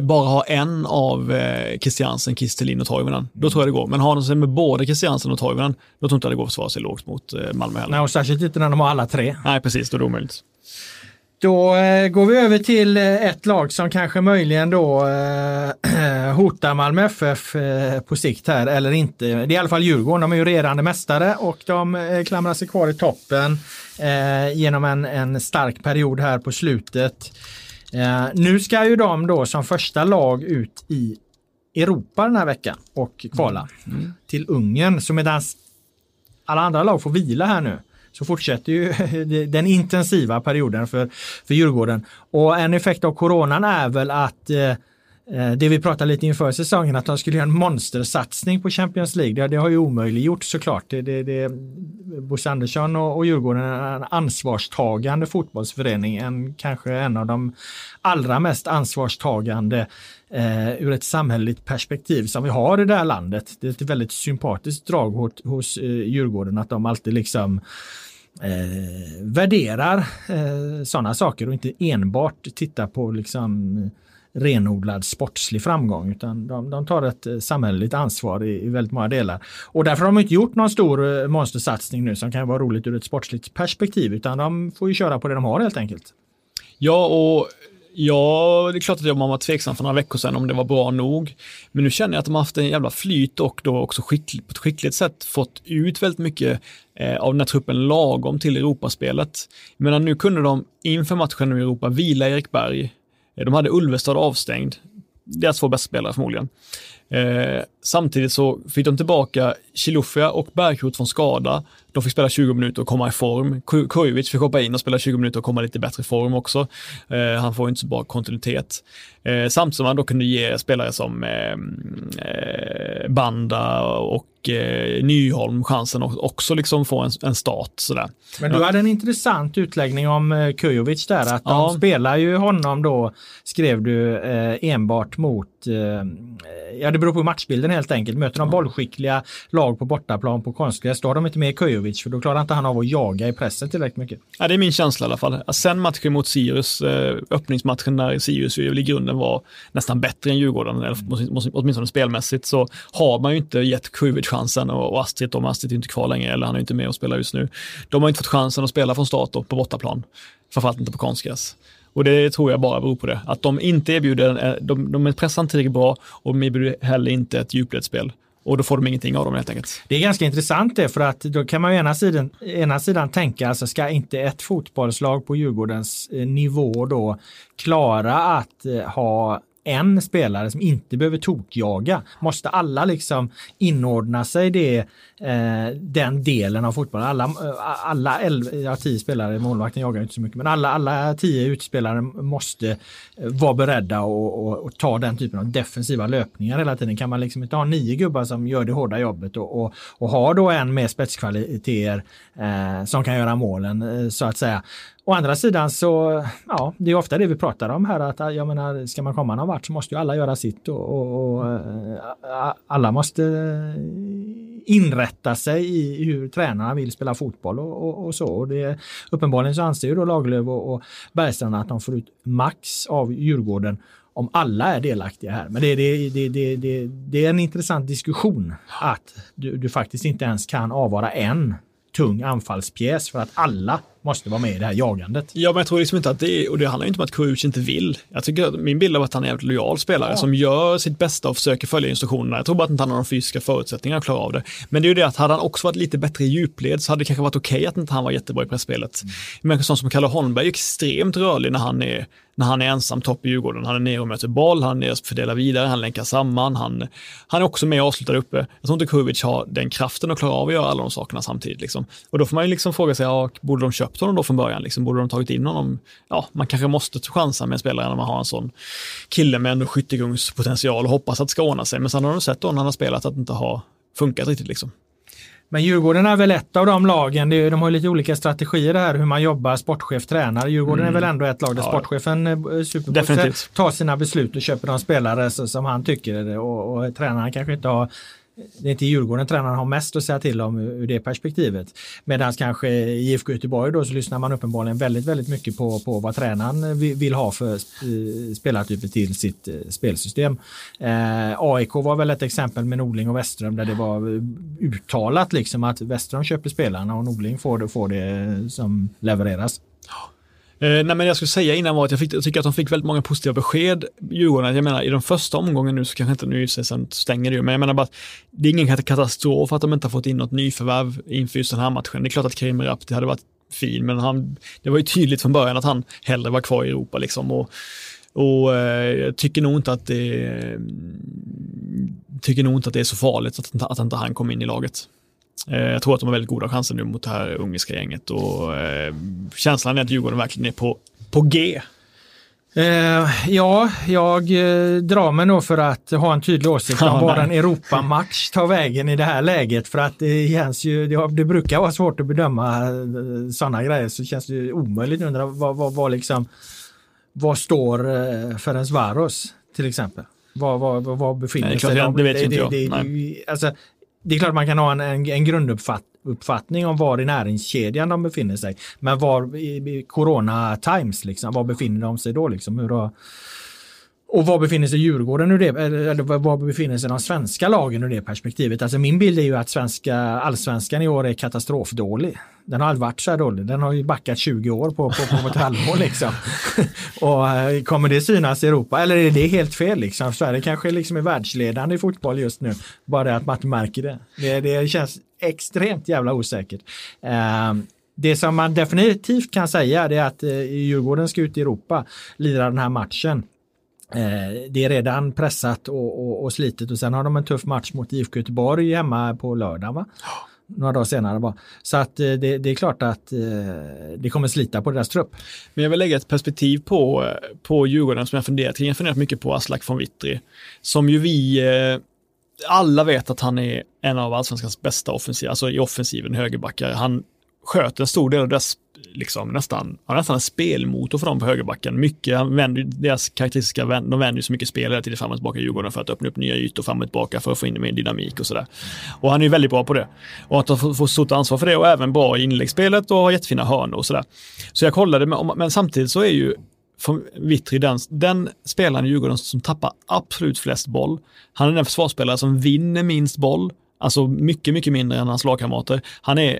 bara har en av eh, Christiansen, Kistelin och Toivonen. Då tror jag det går. Men har de sig med både Christiansen och Toivonen, då tror jag inte det går att försvara sig lågt mot eh, Malmö heller. Nej, och särskilt inte när de har alla tre. Nej, precis. Då är det omöjligt. Då eh, går vi över till eh, ett lag som kanske möjligen då eh, hotar Malmö FF eh, på sikt här eller inte. Det är i alla fall Djurgården. De är ju regerande mästare och de eh, klamrar sig kvar i toppen genom en, en stark period här på slutet. Nu ska ju de då som första lag ut i Europa den här veckan och kvala till Ungern. Så medan alla andra lag får vila här nu så fortsätter ju den intensiva perioden för, för Djurgården. Och en effekt av coronan är väl att eh, eh, det vi pratade lite inför säsongen att de skulle göra en monstersatsning på Champions League. Det, det har ju omöjliggjort såklart. Det, det, det, Bosse Andersson och, och Djurgården är en ansvarstagande fotbollsförening. En, kanske en av de allra mest ansvarstagande eh, ur ett samhälleligt perspektiv som vi har i det här landet. Det är ett väldigt sympatiskt drag hos, hos eh, Djurgården att de alltid liksom eh, värderar eh, sådana saker och inte enbart tittar på liksom renodlad sportslig framgång utan de, de tar ett eh, samhälleligt ansvar i, i, väldigt många delar. Och därför har de inte gjort någon stor eh, monstersatsning nu som kan vara roligt ur ett sportsligt perspektiv utan de får ju köra på det de har helt enkelt. Ja, och Ja, det är klart att jag var tveksam för några veckor sedan om det var bra nog. Men nu känner jag att de har haft en jävla flyt och då också skickligt, på ett skickligt sätt fått ut väldigt mycket eh, av den här truppen lagom till Europaspelet. Medan nu kunde de inför matchen i Europa vila Erik Berg. Eh, de hade Ulvestad avstängd, deras två bästa spelare förmodligen. Eh, samtidigt så fick de tillbaka Chilufya och Bergkrot från skada. De fick spela 20 minuter och komma i form. Kujovic fick hoppa in och spela 20 minuter och komma lite bättre i form också. Eh, han får inte så bra kontinuitet. Eh, samtidigt som han då kunde ge spelare som eh, eh Banda och eh, Nyholm chansen att också liksom få en, en start. Sådär. Men du hade en intressant utläggning om eh, Kujovic där, att ja. de spelar ju honom då, skrev du, eh, enbart mot, ja det beror på matchbilden helt enkelt. Möter de bollskickliga lag på bortaplan på konstgräs, då har de inte med Kujovic, för då klarar inte han av att jaga i pressen tillräckligt mycket. Ja, det är min känsla i alla fall. Sen matchen mot Sirius, eh, öppningsmatchen när Sirius i grunden var nästan bättre än Djurgården, eller åtminstone spelmässigt, så har man ju inte gett Kujovic chansen och Astrid, om Astrid är inte kvar längre, eller han är inte med och spelar just nu. De har inte fått chansen att spela från start på bortaplan, framförallt inte på konstgräs. Och det tror jag bara beror på det. Att de inte erbjuder, eh, de, de pressar inte tillräckligt bra och de erbjuder heller inte ett djupledsspel. Och då får de ingenting av dem helt enkelt. Det är ganska intressant det för att då kan man ju ena sidan, ena sidan tänka, alltså ska inte ett fotbollslag på Djurgårdens eh, nivå då klara att eh, ha en spelare som inte behöver tokjaga. Måste alla liksom inordna sig det, eh, den delen av fotbollen? Alla, eh, alla elva, ja, tio spelare, målvakten jagar inte så mycket, men alla, alla tio utspelare måste eh, vara beredda och, och, och, ta den typen av defensiva löpningar hela tiden. Kan man liksom inte ha nio gubbar som gör det hårda jobbet och, och, och ha då en med spetskvaliteter eh, som kan göra målen eh, så att säga. Å andra sidan så, ja, det är ofta det vi pratar om här att jag menar, ska man komma någon vart så måste ju alla göra sitt och, och, och eh, alla måste eh, inrätta sig i hur tränarna vill spela fotboll och, och, och så. Och det, uppenbarligen så anser ju då Lagerlöf och, och Bergstrand att de får ut max av Djurgården om alla är delaktiga här. Men det, det, det, det, det, det är en intressant diskussion att du, du faktiskt inte ens kan avvara en tung anfallspjäs för att alla måste vara med i det här jagandet. Ja, men jag tror liksom inte att det och det handlar ju inte om att Kuruc inte vill. Jag tycker att min bild av att han är en jävligt lojal spelare Ja. som gör sitt bästa och försöker följa instruktionerna. Jag tror bara att inte han har de fysiska förutsättningarna att klara av det. Men det är ju det att hade han också varit lite bättre i djupled så hade det kanske varit okej att inte han var jättebra i pressspelet. Men en sån som Kalle Holmberg är extremt rörlig när han är när han är ensam topp i Djurgården. Han är nere och möter boll, han är nere och fördelar vidare, han länkar samman, han, han är också med och avslutar uppe. Jag tror inte Kujovic har den kraften att klara av att göra alla de sakerna samtidigt. Liksom. Och då får man ju liksom fråga sig, ja, borde de köpt honom då från början? Liksom? Borde de tagit in honom? Ja, man kanske måste chansa med en spelare när man har en sån kille med ändå skyttegångspotential och hoppas att det ska ordna sig. Men sen har de sett då när han har spelat att det inte har funkat riktigt. Liksom. Men Djurgården är väl ett av de lagen, de har ju lite olika strategier här hur man jobbar, sportchef, tränare. Djurgården är väl ändå ett lag där Ja. sportchefen eh, superbosse Definitivt. tar sina beslut och köper de spelare som han tycker och, och tränaren kanske inte har det är inte Djurgården tränaren har mest att säga till om ur det perspektivet. Medan kanske i IFK Göteborg då så lyssnar man uppenbarligen väldigt, väldigt mycket på, på vad tränaren vill ha för eh, spelartyper till sitt eh, spelsystem. Eh, AIK var väl ett exempel med Norling och Westström där det var uttalat liksom att Westström köper spelarna och Norling får det, får det som levereras. Eh, nej, men jag skulle säga innan var att jag, fick, jag tycker att de fick väldigt många positiva besked, Djurgården. Jag menar, i den första omgången nu så kanske inte, nu i sig sen stänger det ju, men jag menar bara att det är ingen katastrof att de inte har fått in något nyförvärv inför just den här matchen. Det är klart att Karim Rapti det hade varit fin, men han, det var ju tydligt från början att han hellre var kvar i Europa liksom. Och, och eh, jag tycker nog inte att det tycker nog inte att det är så farligt att, att inte han kom in i laget. Eh, Jag tror att de har väldigt goda chanser nu mot det här ungerska gänget och eh, känslan är att Djurgården verkligen är på, på G. Eh, ja, jag drar mig nog för att ha en tydlig åsikt om Ja, var en Europamatch tar vägen i det här läget. För att det, känns ju, det, det brukar vara svårt att bedöma sådana grejer så känns det ju omöjligt att undra vad, vad, vad, liksom, vad står eh, Ferenc Varos till exempel? Var, var, var, befinner det sig det- de? det vet ju inte det, jag. det, det, alltså, det är klart man kan ha en, en, en grunduppfattning om var i näringskedjan de befinner sig. Men var i, i corona times, liksom, var befinner de sig då? Liksom? Hur har, och var befinner sig Djurgården ur det, eller var- befinner sig de svenska lagen ur det perspektivet? Alltså min bild är ju att svenska allsvenskan i år är katastrofdålig. Den har aldrig varit så här dålig. Den har ju backat 20 år på, på, på ett halvår liksom. och eh, kommer det synas i Europa? Eller är det helt fel liksom? Sverige kanske liksom är världsledande i fotboll just nu. Bara det att man inte märker det. Det, det känns extremt jävla osäkert. Ehm, det som man definitivt kan säga är att eh, Djurgården ska ut i Europa, lira den här matchen. Eh, det är redan pressat och, och, och slitet och sen har de en tuff match mot IFK Göteborg hemma på lördag. Va? Några dagar senare bara. Så att eh, det, det är klart att eh, det kommer slita på deras trupp. Men jag vill lägga ett perspektiv på, på Djurgården som jag funderat kring. Jag har funderat mycket på Aslak von Witry. Som ju vi alla vet att han är en av allsvenskans bästa offensiv, alltså i offensiven högerbackar. Han sköter en stor del av deras, liksom nästan, ja, nästan en spelmotor för dem på högerbacken. Mycket, vänder, deras karaktäristiska, de vänder ju så mycket spel hela tiden fram och tillbaka i Djurgården för att öppna upp nya ytor fram och tillbaka för att få in mer dynamik och sådär. Och han är ju väldigt bra på det. Och att han får stort ansvar för det och även bra i inläggsspelet och har jättefina hörnor och sådär. Så jag kollade, men samtidigt så är ju från Vittry den, den spelaren i Djurgården som tappar absolut flest boll. Han är den försvarsspelare som vinner minst boll, alltså mycket, mycket mindre än hans lagkamrater. Han är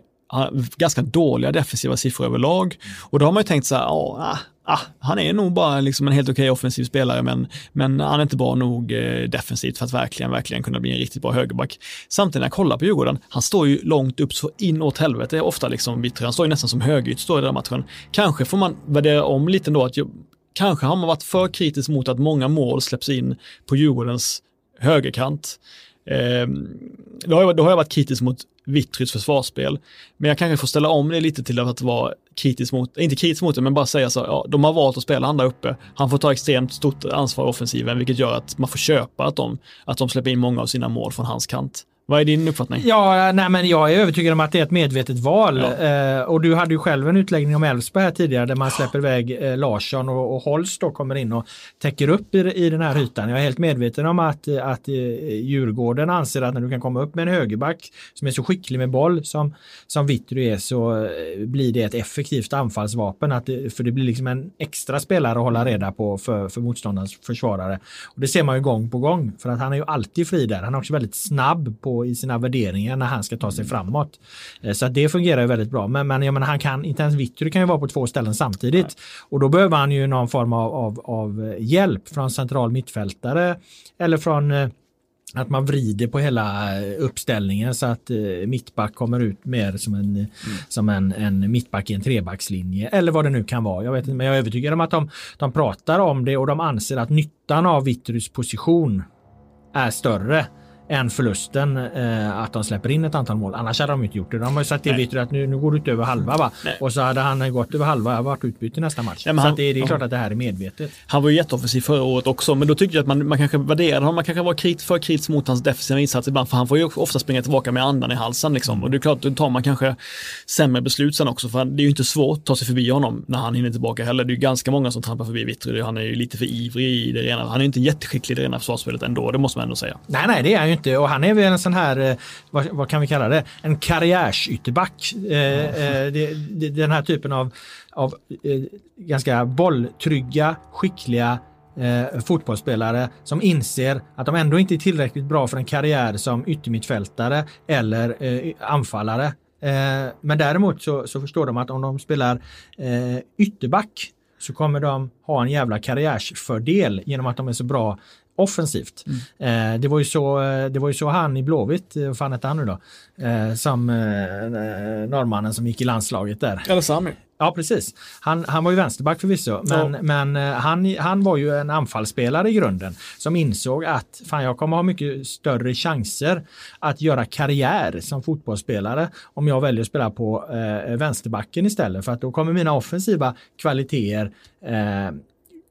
ganska dåliga defensiva siffror överlag och då har man ju tänkt så här, "Ja, ah, ah, han är nog bara liksom en helt okej offensiv spelare men, men han är inte bra nog eh, defensivt för att verkligen, verkligen kunna bli en riktigt bra högerback. Samtidigt när jag kollar på Djurgården, han står ju långt upp så inåt helvete, ofta liksom Vittry, han står ju nästan som högeryt står i den här matchen. Kanske får man värdera om lite ändå att ju- kanske har man varit för kritisk mot att många mål släpps in på Djurgårdens högerkant. Eh, då, har jag, då har jag varit kritisk mot Vittrys försvarsspel. Men jag kanske får ställa om det lite till att vara kritisk mot, inte kritisk mot det, men bara säga så, ja, de har valt att spela han där uppe. Han får ta extremt stort ansvar i offensiven, vilket gör att man får köpa att de, att de släpper in många av sina mål från hans kant. Vad är din uppfattning? Ja, nej, men jag är övertygad om att det är ett medvetet val. Eh, och du hade ju själv en utläggning om Elfsborg här tidigare där man släpper iväg eh, Larsson och, och Holst då kommer in och täcker upp i, i den här ytan. Jag är helt medveten om att, att eh, Djurgården anser att när du kan komma upp med en högerback som är så skicklig med boll som, som Vittry är så eh, blir det ett effektivt anfallsvapen. Att för det blir liksom en extra spelare att hålla reda på för, för motståndarens försvarare. Och det ser man ju gång på gång för att han är ju alltid fri där. Han är också väldigt snabb på i sina värderingar när han ska ta sig framåt. Eh, så det fungerar ju väldigt bra. Men, men jag menar, han kan, inte ens Vittry kan ju vara på två ställen samtidigt. Nej. Och då behöver han ju någon form av, av, av hjälp från central mittfältare eller från eh, att man vrider på hela eh, uppställningen så att mittback kommer ut mer som en, mm. som en, en mittback i en trebackslinje eller vad det nu kan vara. Jag vet inte, men jag är övertygad om att de, de pratar om det och de anser att nyttan av Vittrys position är större än förlusten eh, att de släpper in ett antal mål. Annars hade de inte gjort det. De har ju sagt till Vitter att nu, nu går du inte över halva va? Nej. Och så hade han gått över halva och varit utbytt i nästa match. Ja, så han, det, det, är klart att det här är medvetet. Han var ju jätteoffensiv förra året också, men då tyckte jag att man, man kanske värderade honom. Man kanske var krit, för kritisk mot hans defensiva insats ibland, för han får ju ofta springa tillbaka med andan i halsen liksom. Och det är klart, då tar man kanske sämre beslut sen också, för det är ju inte svårt att ta sig förbi honom när han hinner tillbaka heller. Det är ju ganska många som trampar förbi Vitter. Han är ju lite för ivrig i det rena. Han är inte jätteskicklig i det rena försvarsspelet ändå, det måste man ändå säga. Nej, nej, det är han ju inte. Och han är väl en sån här, eh, vad, vad kan vi kalla det, en karriärsytterback. Mm. den här typen av, av ganska bolltrygga, skickliga eh, fotbollsspelare som inser att de ändå inte är tillräckligt bra för en karriär som yttermittfältare eller eh, anfallare. Eh, men däremot så, så, förstår de att om de spelar eh, ytterback så kommer de ha en jävla karriärsfördel genom att de är så bra offensivt. Mm. Eh, det, var ju så, eh, det var ju så han i Blåvitt, eh, vad fan hette han nu då, eh, som eh, eh, norrmannen som gick i landslaget där. Eller Sami. Ja, precis. Han, han var ju vänsterback förvisso, men, ja. men han, han var ju en anfallsspelare i grunden som insåg att fan, jag kommer ha mycket större chanser att göra karriär som fotbollsspelare om jag väljer att spela på eh, vänsterbacken istället för att då kommer mina offensiva kvaliteter eh,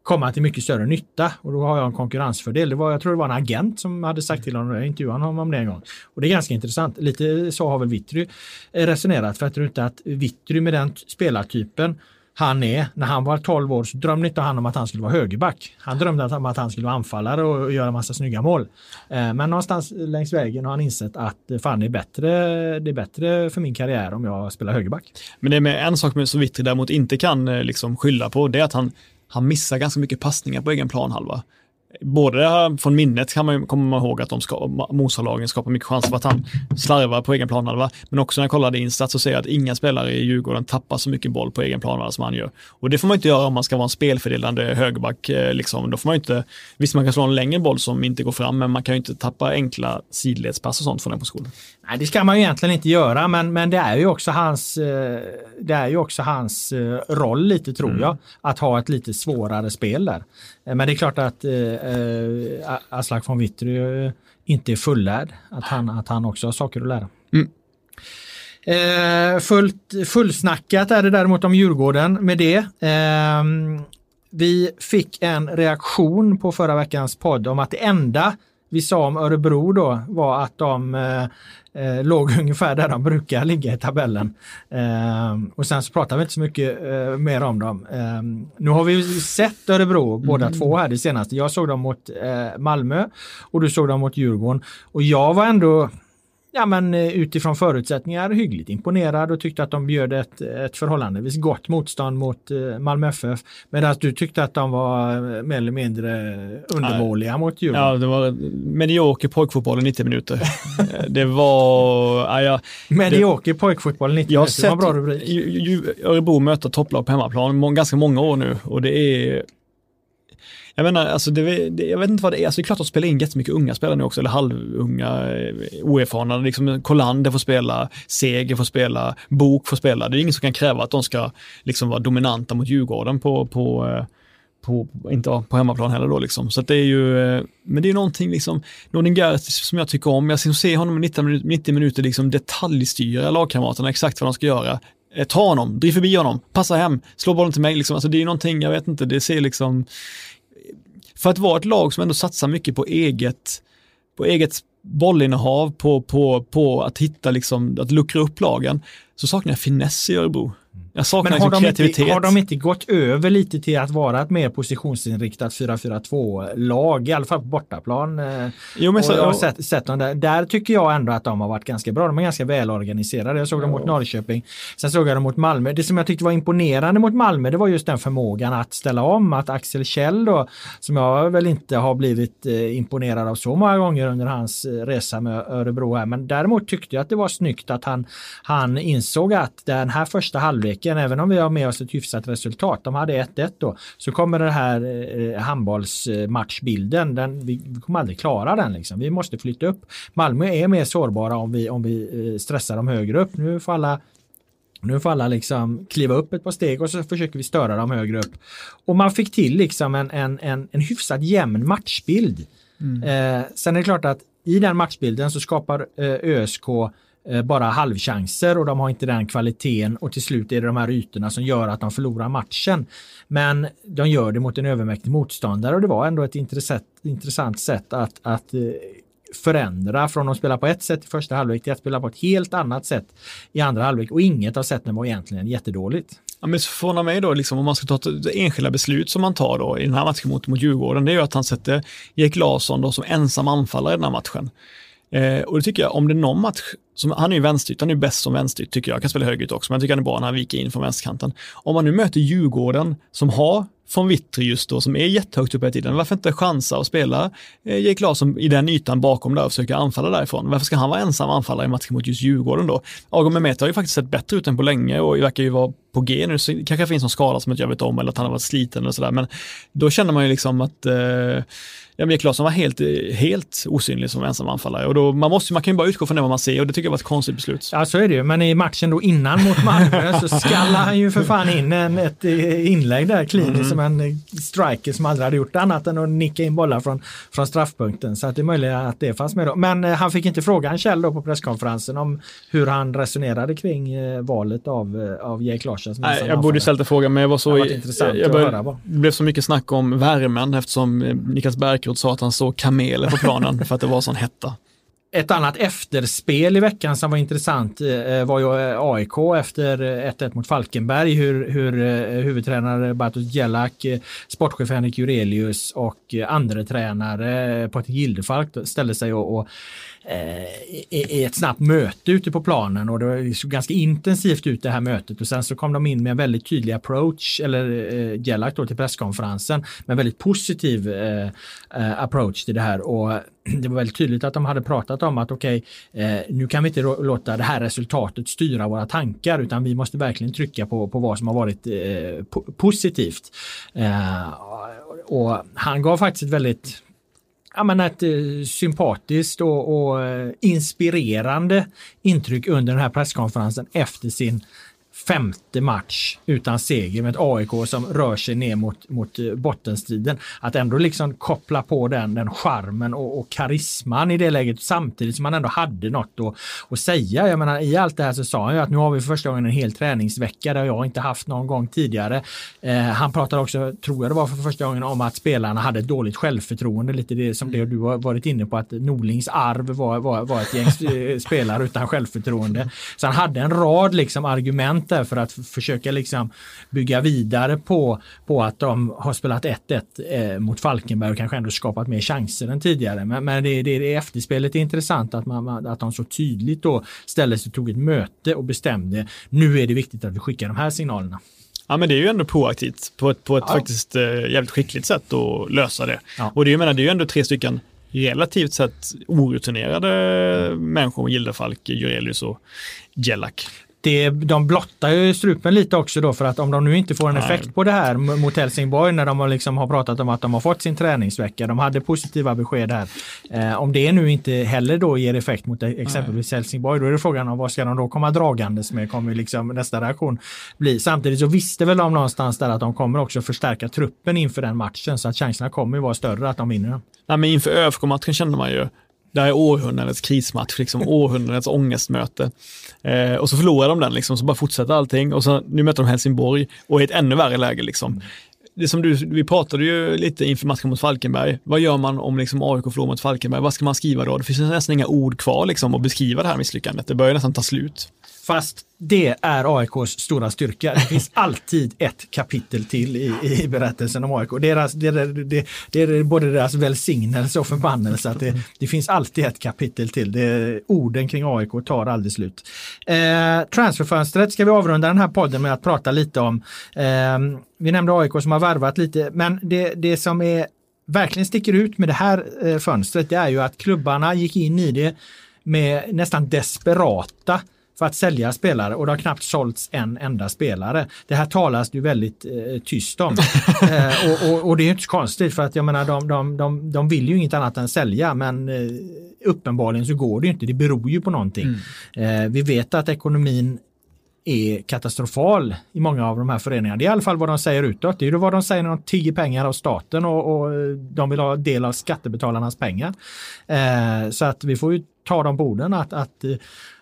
komma till mycket större nytta och då har jag en konkurrensfördel. Det var, jag tror det var en agent som hade sagt till honom, jag intervjuade honom om det en gång. Och det är ganska intressant. Lite så har väl Vittry eh, resonerat för jag tror inte att Vittry med den spelartypen han är, när han var 12 år så drömde inte han om att han skulle vara högerback. Han drömde om att han skulle vara anfallare och göra massa snygga mål. Eh, men någonstans längs vägen har han insett att eh, fan det är bättre, det är bättre för min karriär om jag spelar högerback. Men det är med en sak som Vittry däremot inte kan liksom skylla på, det är att han han missar ganska mycket passningar på egen planhalva både från minnet kan man, kommer man ihåg att de ska, motståndarlagen skapar mycket chanser för att han slarvar på egen planhalva. Men också när jag kollade insats så ser jag att inga spelare i Djurgården tappar så mycket boll på egen planhalva som han gör. Och det får man inte göra om man ska vara en spelfördelande högerback. Eh, liksom. Då får man inte, visst man kan slå en längre boll som inte går fram, men man kan ju inte tappa enkla sidledspass och sånt från den positionen. Nej, det ska man ju egentligen inte göra, men, men det är ju också hans, eh, det är ju också hans eh, roll lite tror mm. jag, att ha ett lite svårare spel där. Men det är klart att eh, Aslak von Witry eh, inte är fullärd. Att han, att han också har saker att lära. Mm. Eh, fullt, fullsnackat är det däremot om Djurgården med det. Eh, vi fick en reaktion på förra veckans podd om att det enda vi sa om Örebro då var att de eh, låg ungefär där de brukar ligga i tabellen. Eh, och sen så pratar vi inte så mycket eh, mer om dem. Eh, nu har vi sett Örebro båda mm. två här det senaste. Jag såg dem mot eh, Malmö och du såg dem mot Djurgården. Och jag var ändå ja, men eh, utifrån förutsättningar hyggligt imponerad och tyckte att de bjöd ett, ett förhållandevis gott motstånd mot eh, Malmö FF. Medan du tyckte att de var eh, mer eller mindre undermåliga mot Djurgården. Ja, det var medioker pojkfotboll i 90 minuter. det var... Ja, ja, medioker pojkfotboll i 90 minuter, det var bra rubrik. Örebro möter topplag på hemmaplan ganska många år nu och det är jag menar, alltså det, det, jag vet inte vad det är. Alltså det är klart att spela in jättemycket unga spelare nu också, eller halvunga, eh, oerfarna. Liksom Kolander får spela, Seger får spela, Bok får spela. Det är ingen som kan kräva att de ska liksom vara dominanta mot Djurgården på, på eh, på, inte på hemmaplan heller då liksom. Så det är ju, eh, men det är någonting liksom, Nordin som jag tycker om. Jag ser honom i 90 minuter, 90 minuter liksom detaljstyra lagkamraterna exakt vad de ska göra. Ta honom, driv förbi honom, passa hem, slå bollen till mig liksom. Alltså det är någonting, jag vet inte, det ser liksom, för att vara ett lag som ändå satsar mycket på eget, på eget bollinnehav, på, på, på att hitta liksom, att luckra upp lagen, så saknar jag finess i Örebro. Jag saknar Men har liksom de, inte, kreativitet. har de inte gått över lite till att vara ett mer positionsinriktat 4-4-2-lag, i alla fall på bortaplan? eh, Jo, men och så, jag har sett, sett dem där. där tycker jag ändå att de har varit ganska bra. De är ganska välorganiserade. Jag såg dem mot Norrköping. Sen såg jag dem mot Malmö. Det som jag tyckte var imponerande mot Malmö det var just den förmågan att ställa om. Att Axel Kjell då, som jag väl inte har blivit eh, imponerad av så många gånger under hans eh, resa med Örebro här. Men däremot tyckte jag att det var snyggt att han, han insåg att den här första halvleken, även om vi har med oss ett hyfsat resultat, de hade 1-1 då, så kommer det här eh, handbollsmatchbilden, den, vi, vi kommer aldrig klara den liksom. Vi måste flytta upp. Malmö är mer sårbara om vi, om vi eh, stressar dem högre upp. Nu får alla nu får alla liksom kliva upp ett par steg och så försöker vi störa dem högre upp. Och man fick till liksom en, en, en, en hyfsat jämn matchbild. Eh, sen är det klart att i den matchbilden så skapar eh, ÖSK Eh, bara halvchanser och de har inte den kvaliteten och till slut är det de här ytorna som gör att de förlorar matchen. Men de gör det mot en övermäktig motståndare och det var ändå ett intressant, intressant sätt att, att eh, förändra från att spela på ett sätt i första halvlek till att spela på ett helt annat sätt i andra halvlek och inget av sätten var egentligen jättedåligt. Ja, men så förvånar mig då, liksom, om man ska ta enskilda beslut som man tar då i den här matchen mot, mot Djurgården, det är ju att han sätter Erik Larsson då som ensam anfallare i den här matchen. Eh, och det tycker jag, om det är någon match, som, han är ju vänsterytt, han är ju bäst som vänsterytt tycker jag, han kan spela högerytt också, men jag tycker han är bra när han viker in från vänsterkanten. Om man nu möter Djurgården som har von Vittry just då, som är jättehögt upp hela tiden, varför inte chansa och spela eh, Jake Larsson i den ytan bakom där och försöka anfalla därifrån? Varför ska han vara ensam anfallare i matchen mot just Djurgården då? Agon Mehmet har ju faktiskt sett bättre ut än på länge och verkar ju vara på G nu, så kanske finns någon skada som inte jag vet om eller att han har varit sliten eller sådär, men då känner man ju liksom att eh, Ja, men Larsson var helt, helt osynlig som ensam anfallare och då, man, måste, man kan ju bara utgå från det man ser och det tycker jag var ett konstigt beslut. Ja så är det ju, men i matchen då innan mot Malmö så skallar han ju för fan in en, ett eh, inlägg där kliniskt Mm. som en striker som aldrig hade gjort annat än att nicka in bollar från, från straffpunkten. Så att det är möjligt att det fanns med då. Men eh, han fick inte frågan Kjell då på presskonferensen om hur han resonerade kring eh, valet av, eh, av Jake Larsson. Som Nej, jag borde ställt en fråga, men jag var så... Det intressant jag att började-. Det blev så mycket snack om värmen eftersom eh, Niklas Bärkroth sa att han såg kameler på planen för att det var sån hetta. Ett annat efterspel i veckan som var intressant eh, var ju eh, AIK efter eh, 1-1 mot Falkenberg. Hur, hur eh, huvudtränare Bartosz eh, sportchef Henrik Jurelius och eh, andre tränare eh, Patrik Gildefalk ställde sig och, och eh, Eh, i, ett snabbt möte ute på planen och det var- såg ganska intensivt ut det här mötet och sen så kom de in med en väldigt tydlig approach eller eh, Jelak då till presskonferensen med en väldigt positiv eh, eh, approach till det här och det var väldigt tydligt att de hade pratat om att okej, eh, nu kan vi inte låta det här resultatet styra våra tankar utan vi måste verkligen trycka på, på vad som har varit eh, po- positivt. Eh, och han gav faktiskt ett väldigt ja, men ett eh, sympatiskt och, och eh, inspirerande intryck under den här presskonferensen efter sin femte match utan seger med ett AIK som rör sig ner mot, mot eh, bottenstriden. Att ändå liksom koppla på den, den charmen och, och karisman i det läget samtidigt som man ändå hade något att, att säga. Jag menar i allt det här så sa han ju att nu har vi för första gången en hel träningsvecka Det har jag inte haft någon gång tidigare. Eh, han pratade också, tror jag det var för första gången, om att spelarna hade ett dåligt självförtroende. Lite det som det du har varit inne på att Norlings arv var, var, var ett gäng spelare utan självförtroende. Så han hade en rad liksom argument där för att försöka liksom bygga vidare på, på att de har spelat 1-1 eh, mot Falkenberg och kanske ändå skapat mer chanser än tidigare. Men, men det, det, det efterspelet är intressant att, man, att de så tydligt då ställde sig och tog ett möte och bestämde nu är det viktigt att vi skickar de här signalerna. Ja, men det är ju ändå proaktivt på ett, på ett Ja. faktiskt eh, jävligt skickligt sätt att lösa det. Ja. Och det jag menar, det är ju ändå tre stycken relativt sett orutinerade människor, Gildefalk, Jurelius och Jelak. Det, de blottar ju strupen lite också då för att om de nu inte får en Nej. effekt på det här mot Helsingborg när de har, liksom har pratat om att de har fått sin träningsvecka, de hade positiva besked här. Eh, om det nu inte heller då ger effekt mot e- exempelvis Helsingborg, då är det frågan om vad ska de då komma dragandes med, kommer liksom nästa reaktion bli. Samtidigt så visste väl de någonstans där att de kommer också förstärka truppen inför den matchen så att chanserna kommer ju vara större att de vinner den. Nej, men inför ÖFK-matchen kände man ju, det här är århundradets krismatch, liksom århundradets ångestmöte. Eh, och så förlorar de den, liksom, så bara fortsätter allting. Och så nu möter de Helsingborg och är i ett ännu värre läge. Liksom. Det som du, vi pratade ju lite inför matchen mot Falkenberg. Vad gör man om liksom AIK förlorar mot Falkenberg? Vad ska man skriva då? Det finns nästan inga ord kvar liksom, att beskriva det här misslyckandet. Det börjar nästan ta slut. Fast det är AIKs stora styrka. Det finns alltid ett kapitel till i, i berättelsen om AIK. Deras, det, är, det, det är både deras välsignelse och förbannelse att det, det finns alltid ett kapitel till. Det, orden kring AIK tar aldrig slut. Eh, transferfönstret ska vi avrunda den här podden med att prata lite om. Eh, vi nämnde AIK som har värvat lite, men det, det som är verkligen sticker ut med det här eh, fönstret det är ju att klubbarna gick in i det med nästan desperata för att sälja spelare och det har knappt sålts en enda spelare. Det här talas det ju väldigt eh, tyst om. eh, och, och, och, det är inte så konstigt för att jag menar de, de, de, de vill ju inget annat än sälja men eh, uppenbarligen så går det inte. Det beror ju på någonting. Mm. Eh, vi vet att ekonomin är katastrofal i många av de här föreningarna. Det är i alla fall vad de säger utåt. Det är ju vad de säger när de tigger pengar av staten och, och de vill ha del av skattebetalarnas pengar. Eh, så att vi får ju ta dem på orden att, att,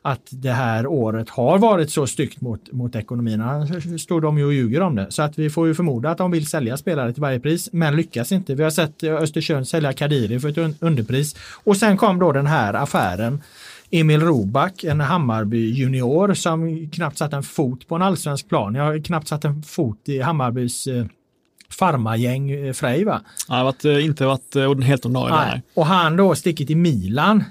att det här året har varit så styggt mot, mot ekonomin. Annars står de ju och ljuger om det. Så att vi får ju förmoda att de vill sälja spelare till varje pris, men lyckas inte. Vi har sett Östersund sälja Kadiri för ett underpris. Och sen kom då den här affären Emil Roback, en Hammarby junior som knappt satt en fot på en allsvensk plan. Jag har knappt satt en fot i Hammarbys eh, farmagäng eh, Frej va? Har varit, inte varit eh, helt ordinarie. Och han då stickit i Milan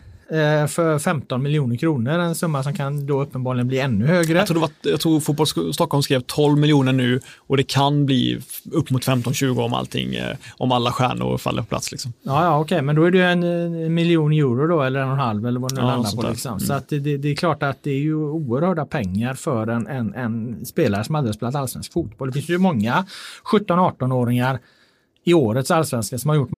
för 15 miljoner kronor. En summa som kan då uppenbarligen bli ännu högre. Jag tror, var, jag tror Fotboll Stockholm skrev 12 miljoner nu och det kan bli upp mot 15-20 om allting, eh, om alla stjärnor faller på plats. Liksom. Ja, ja okej, okay. men då är det en, en, miljon euro då eller en och en halv eller vad det nu ja, landar på. Liksom. Mm. Så att det, det, är klart att det är ju oerhörda pengar för en, en, en spelare som aldrig spelat allsvensk fotboll. Det finns ju många 17-18-åringar i årets allsvenska som har gjort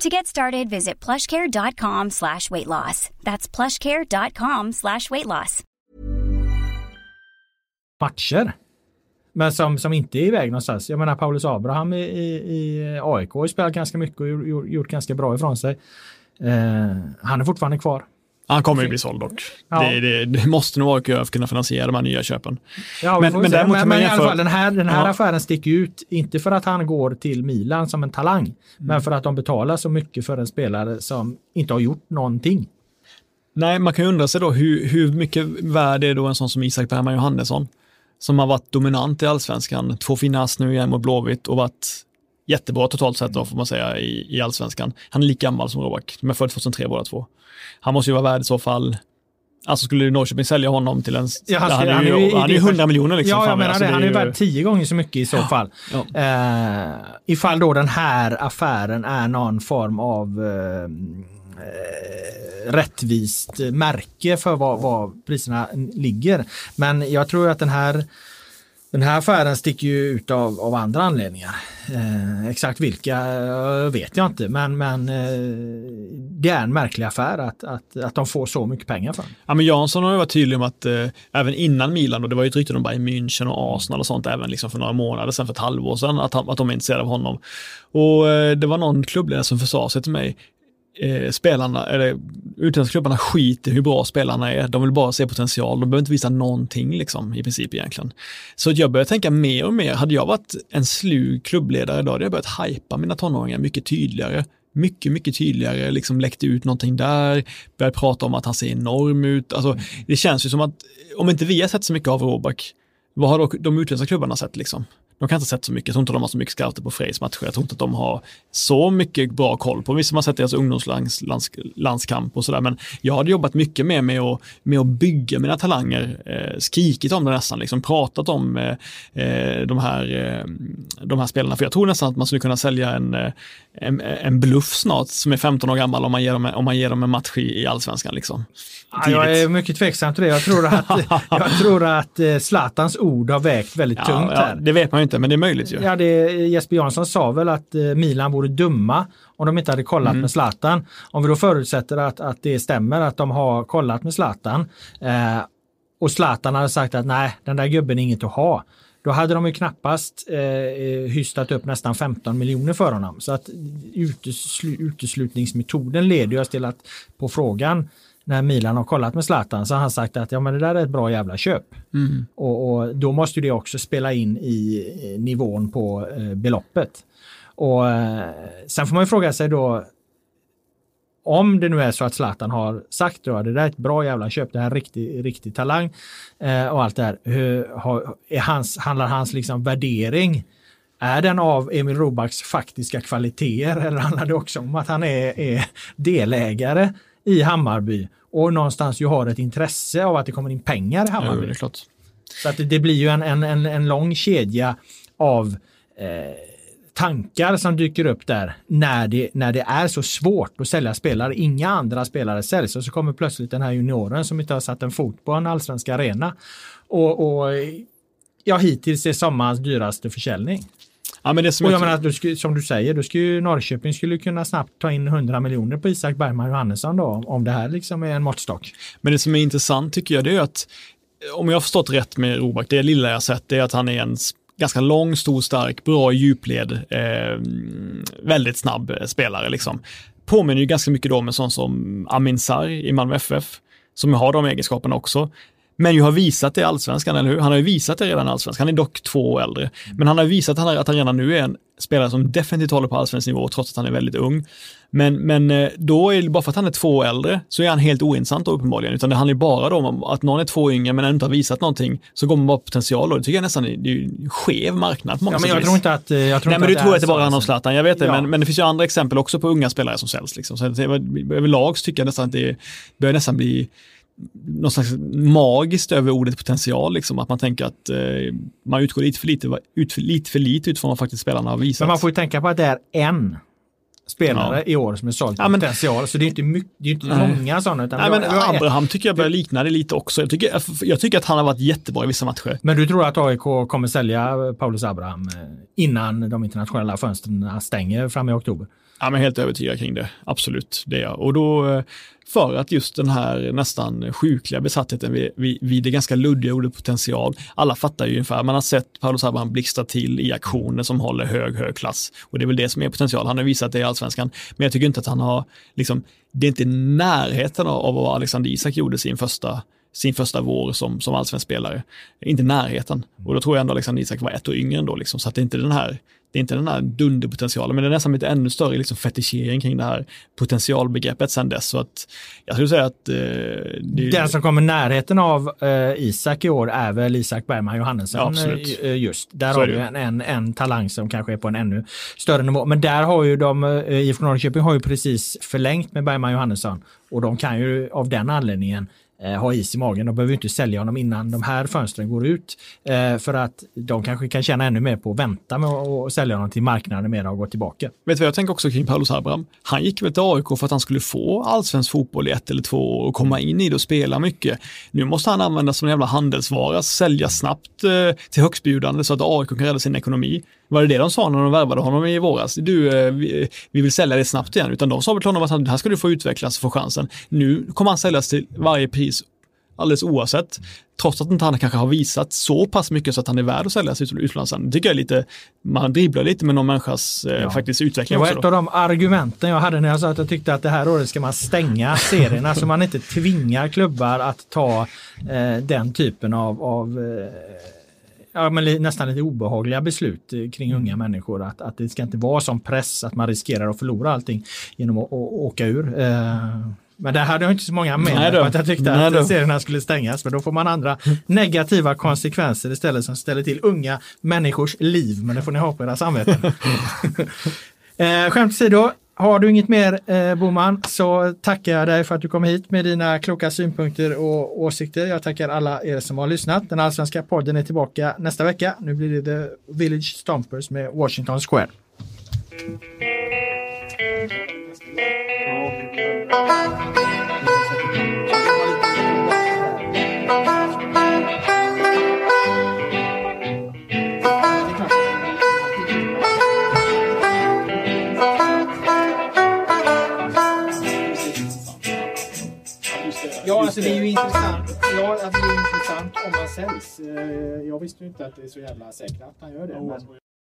To get started, visit plushcare.com slash weight loss. That's plushcare.com slash weight loss. Matcher. Men som, som inte är iväg någonstans. Jag menar Paulus Abraham i, i, i AIK har spelat ganska mycket och gjort, gjort ganska bra ifrån sig. Eh, han är fortfarande kvar. Han kommer ju bli såld dock. Ja. Det, det, det, måste nog vara för att kunna finansiera de här nya köpen. Ja, men, men, däremot men, men jämför... i alla fall, den här, den här ja. affären sticker ut, inte för att han går till Milan som en talang, mm. men för att de betalar så mycket för en spelare som inte har gjort någonting. Nej, man kan ju undra sig då hur, hur mycket värd är då en sån som Isak Bergman Johannesson, som har varit dominant i allsvenskan, två fina ass nu igen mot Blåvitt och varit jättebra totalt sett då får man säga i, i allsvenskan. Han är lika gammal som Roback, de är födda 2003 båda två. Han måste ju vara värd i så fall Alltså skulle Norrköping sälja honom till en... Ja, han, han, är ju, han är ju 100 miljoner liksom. Ja, jag menar alltså, det. Han är ju värd tio gånger så mycket i så ja, fall. Ja. Uh, ifall då den här affären är någon form av uh, rättvist märke för vad, vad priserna ligger. Men jag tror att den här den här affären sticker ju ut av, av andra anledningar. Eh, exakt vilka eh, vet jag inte men, men eh, det är en märklig affär att, att, att de får så mycket pengar för Ja, men Jansson har ju varit tydlig om att eh, även innan Milan, och det var ju ett rykte om Bayern München och Arsenal och sånt även liksom för några månader sedan, för ett halvår sedan, att, att de är intresserade av honom. Och eh, det var någon klubbledare som försade sig till mig eh, spelarna, eller utländska klubbarna skiter hur bra spelarna är. De vill bara se potential. De behöver inte visa någonting liksom, i princip egentligen. Så jag börjar tänka mer och mer. Hade jag varit en slug klubbledare idag hade jag börjat hypa mina tonåringar mycket tydligare. Mycket, mycket tydligare, liksom läckt ut någonting där, börjat prata om att han ser enorm ut. Alltså, det känns ju som att om inte vi har sett så mycket av Roback, vad har då de utländska klubbarna sett liksom? De kan inte ha sett så mycket, jag tror inte de har så mycket scouter på Frejs matcher, jag tror inte att de har så mycket bra koll på, visst man har sett deras ungdomslandskamp och sådär, men jag hade jobbat mycket mer med att, med att bygga mina talanger, eh, skrikit om det nästan, liksom pratat om eh, eh de, här, eh, de här spelarna, för jag tror nästan att man skulle kunna sälja en, eh, en, en bluff snart som är 15 år gammal om man ger dem, om man ger dem en match i, i allsvenskan. Liksom. Ja, jag är mycket tveksam till det. Jag tror att, jag tror att Zlatans ord har vägt väldigt ja, tungt här. det vet man ju inte, men det är möjligt ju. Ja, det, Jesper Jansson sa väl att eh, Milan vore dumma om de inte hade kollat mm. med Zlatan. Om vi då förutsätter att, att det stämmer att de har kollat med Zlatan eh, och Zlatan hade sagt att nej, den där gubben är inget att ha. då hade de ju knappast eh, hystat upp nästan 15 miljoner för honom. Så att uteslu, uteslutningsmetoden leder oss till att på frågan när Milan har kollat med Zlatan så har han sagt att ja, men det där är ett bra jävla köp. Mm. Och, och, då måste det också spela in i nivån på eh, beloppet. Och eh, sen får man ju fråga sig då om det nu är så att Zlatan har sagt då, det där är ett bra jävla köp, det här är en riktig, riktig talang eh, och allt det här. Hur, har, är hans, handlar hans liksom värdering, är den av Emil Robaks faktiska kvaliteter eller handlar det också om att han är, är delägare i Hammarby och någonstans ju har ett intresse av att det kommer in pengar i Hammarby? Ja, det. Så att det, det blir ju en, en, en, en lång kedja av eh, tankar som dyker upp där när det, när det är så svårt att sälja spelare. Inga andra spelare säljs och så kommer plötsligt den här junioren som inte har satt en fot på en allsvensk arena. Och, och ja, hittills är sommarens dyraste försäljning. Ja, men det som och jag menar, du skulle, som du säger, då skulle ju Norrköping skulle kunna snabbt ta in 100 miljoner på Isak Bergman Johannesson då, om- det här liksom är en måttstock. Men det som är intressant tycker jag det är att om jag har förstått rätt med Robak, det lilla jag sett det är att han är en ganska lång, stor, stark, bra djupled, eh, väldigt snabb eh, spelare liksom. Påminner ju ganska mycket då om en sån som Amin Sarr i Malmö FF, som har de egenskaperna också. Men ju har visat det i allsvenskan, eller hur? Han har ju visat det redan i allsvenskan. Han är dock två år äldre. Men han har visat att han, redan nu är en spelare som definitivt håller på allsvensk nivå, trots att han är väldigt ung. Men, men eh, då är det bara för att han är två år äldre så är han helt ointressant då uppenbarligen. Utan det handlar ju bara då om att någon är två år yngre men ändå inte har visat någonting. Så går man bara på potential och det tycker jag nästan är, det är ju en skev marknad på många Ja, men jag tror inte att... eh, Jag tror Nej, men du tror att det bara handlar om alltså. Zlatan, jag vet det, Ja. men, men det finns ju andra exempel också på unga spelare som säljs. Liksom. Så överlag tycker jag nästan att det börjar nästan bli något slags magiskt över ordet potential, liksom. att man tänker att eh, man utgår lite för lite, ut för, lite för lite utifrån vad faktiskt spelarna har visat. Men man får ju tänka på att det är en spelare i år som är såld Ja, men- potential. Så det är inte, mycket, det är inte Nej. många sådana. Utan Nej, men har- Abraham tycker jag börjar likna det lite också. Jag tycker, jag tycker att han har varit jättebra i vissa matcher. men du tror att AIK kommer sälja Paulus Abraham eh, innan de internationella fönstren stänger fram i oktober? Ja, men helt övertygad kring det. Absolut, det är jag. Och då eh, för att just den här nästan sjukliga besattheten vid, vid, vid det ganska luddiga ordet potential. Alla fattar ju ungefär, man har sett Paolo Saban blixtra till i aktioner som håller hög, hög klass. Och det är väl det som är potential. Han har visat det i allsvenskan. Men jag tycker inte att han har, liksom, det är inte i närheten av, vad Alexander Isak gjorde sin första sin första vår som, som allsvensk spelare. Inte i närheten. Och då tror jag ändå Alexander Isak var ett år yngre ändå, liksom, så att det är inte den här det är inte den här dunderpotentialen, men det är nästan lite ännu större liksom, fetischering kring det här potentialbegreppet sen dess. Så att jag skulle säga att eh, det Den som kommer närheten av eh, Isak i år är väl Isak Bergman Johannesson. Ja, absolut. eh, just. Där Så har du en, en, en talang som kanske är på en ännu större nivå. Men där har ju de, eh, IFK Norrköping har ju precis förlängt med Bergman Johannesson och de kan ju av den anledningen eh, Eh, ha is i magen. De behöver inte sälja honom innan de här fönstren går ut. Eh, för att de kanske kan tjäna ännu mer på att vänta med att sälja honom till marknaden mer och gå tillbaka. Vet du vad jag tänker också kring Paulus Abraham? Han gick väl till AIK för att han skulle få allsvensk fotboll i ett eller två år och komma in i det och spela mycket. Nu måste han användas som en jävla handelsvara, sälja snabbt eh, till högstbjudande så att AIK kan rädda sin ekonomi. Var det det de sa när de värvade honom i våras? Du, eh, vi, vi vill sälja det snabbt igen. Utan de sa väl till honom att han, här ska du få utvecklas och få chansen. Nu kommer han säljas till varje pris alldeles oavsett. Trots att inte han kanske har visat så pass mycket så att han är värd att säljas ut- utomlands. Det tycker jag är lite, man dribblar lite med någon människas eh, Ja. faktiskt Det utveckling var också. ett Då. av de argumenten jag hade när jag sa att jag tyckte att det här året ska man stänga serierna så man inte tvingar klubbar att ta eh, den typen av, av eh, ja, men nästan lite obehagliga beslut eh, kring unga människor. Att, att det ska inte vara som press att man riskerar att förlora allting genom att, att åka ur. Eh, men där hade jag inte så många med på att jag tyckte Nej att då. serierna skulle stängas. För då får man andra negativa konsekvenser istället som ställer till unga människors liv. Men det får ni ha på era samveten. Eh, skämt åsido, har du inget mer eh, Boman så tackar jag dig för att du kom hit med dina kloka synpunkter och åsikter. Jag tackar alla er som har lyssnat. Den allsvenska podden är tillbaka nästa vecka. Nu blir det The Village Stompers med Washington Square. Ja, alltså det är ju intressant. Ja, alltså det är intressant om han säljs. Eh, Jag visste ju inte att det är så jävla säkert att han gör det. Men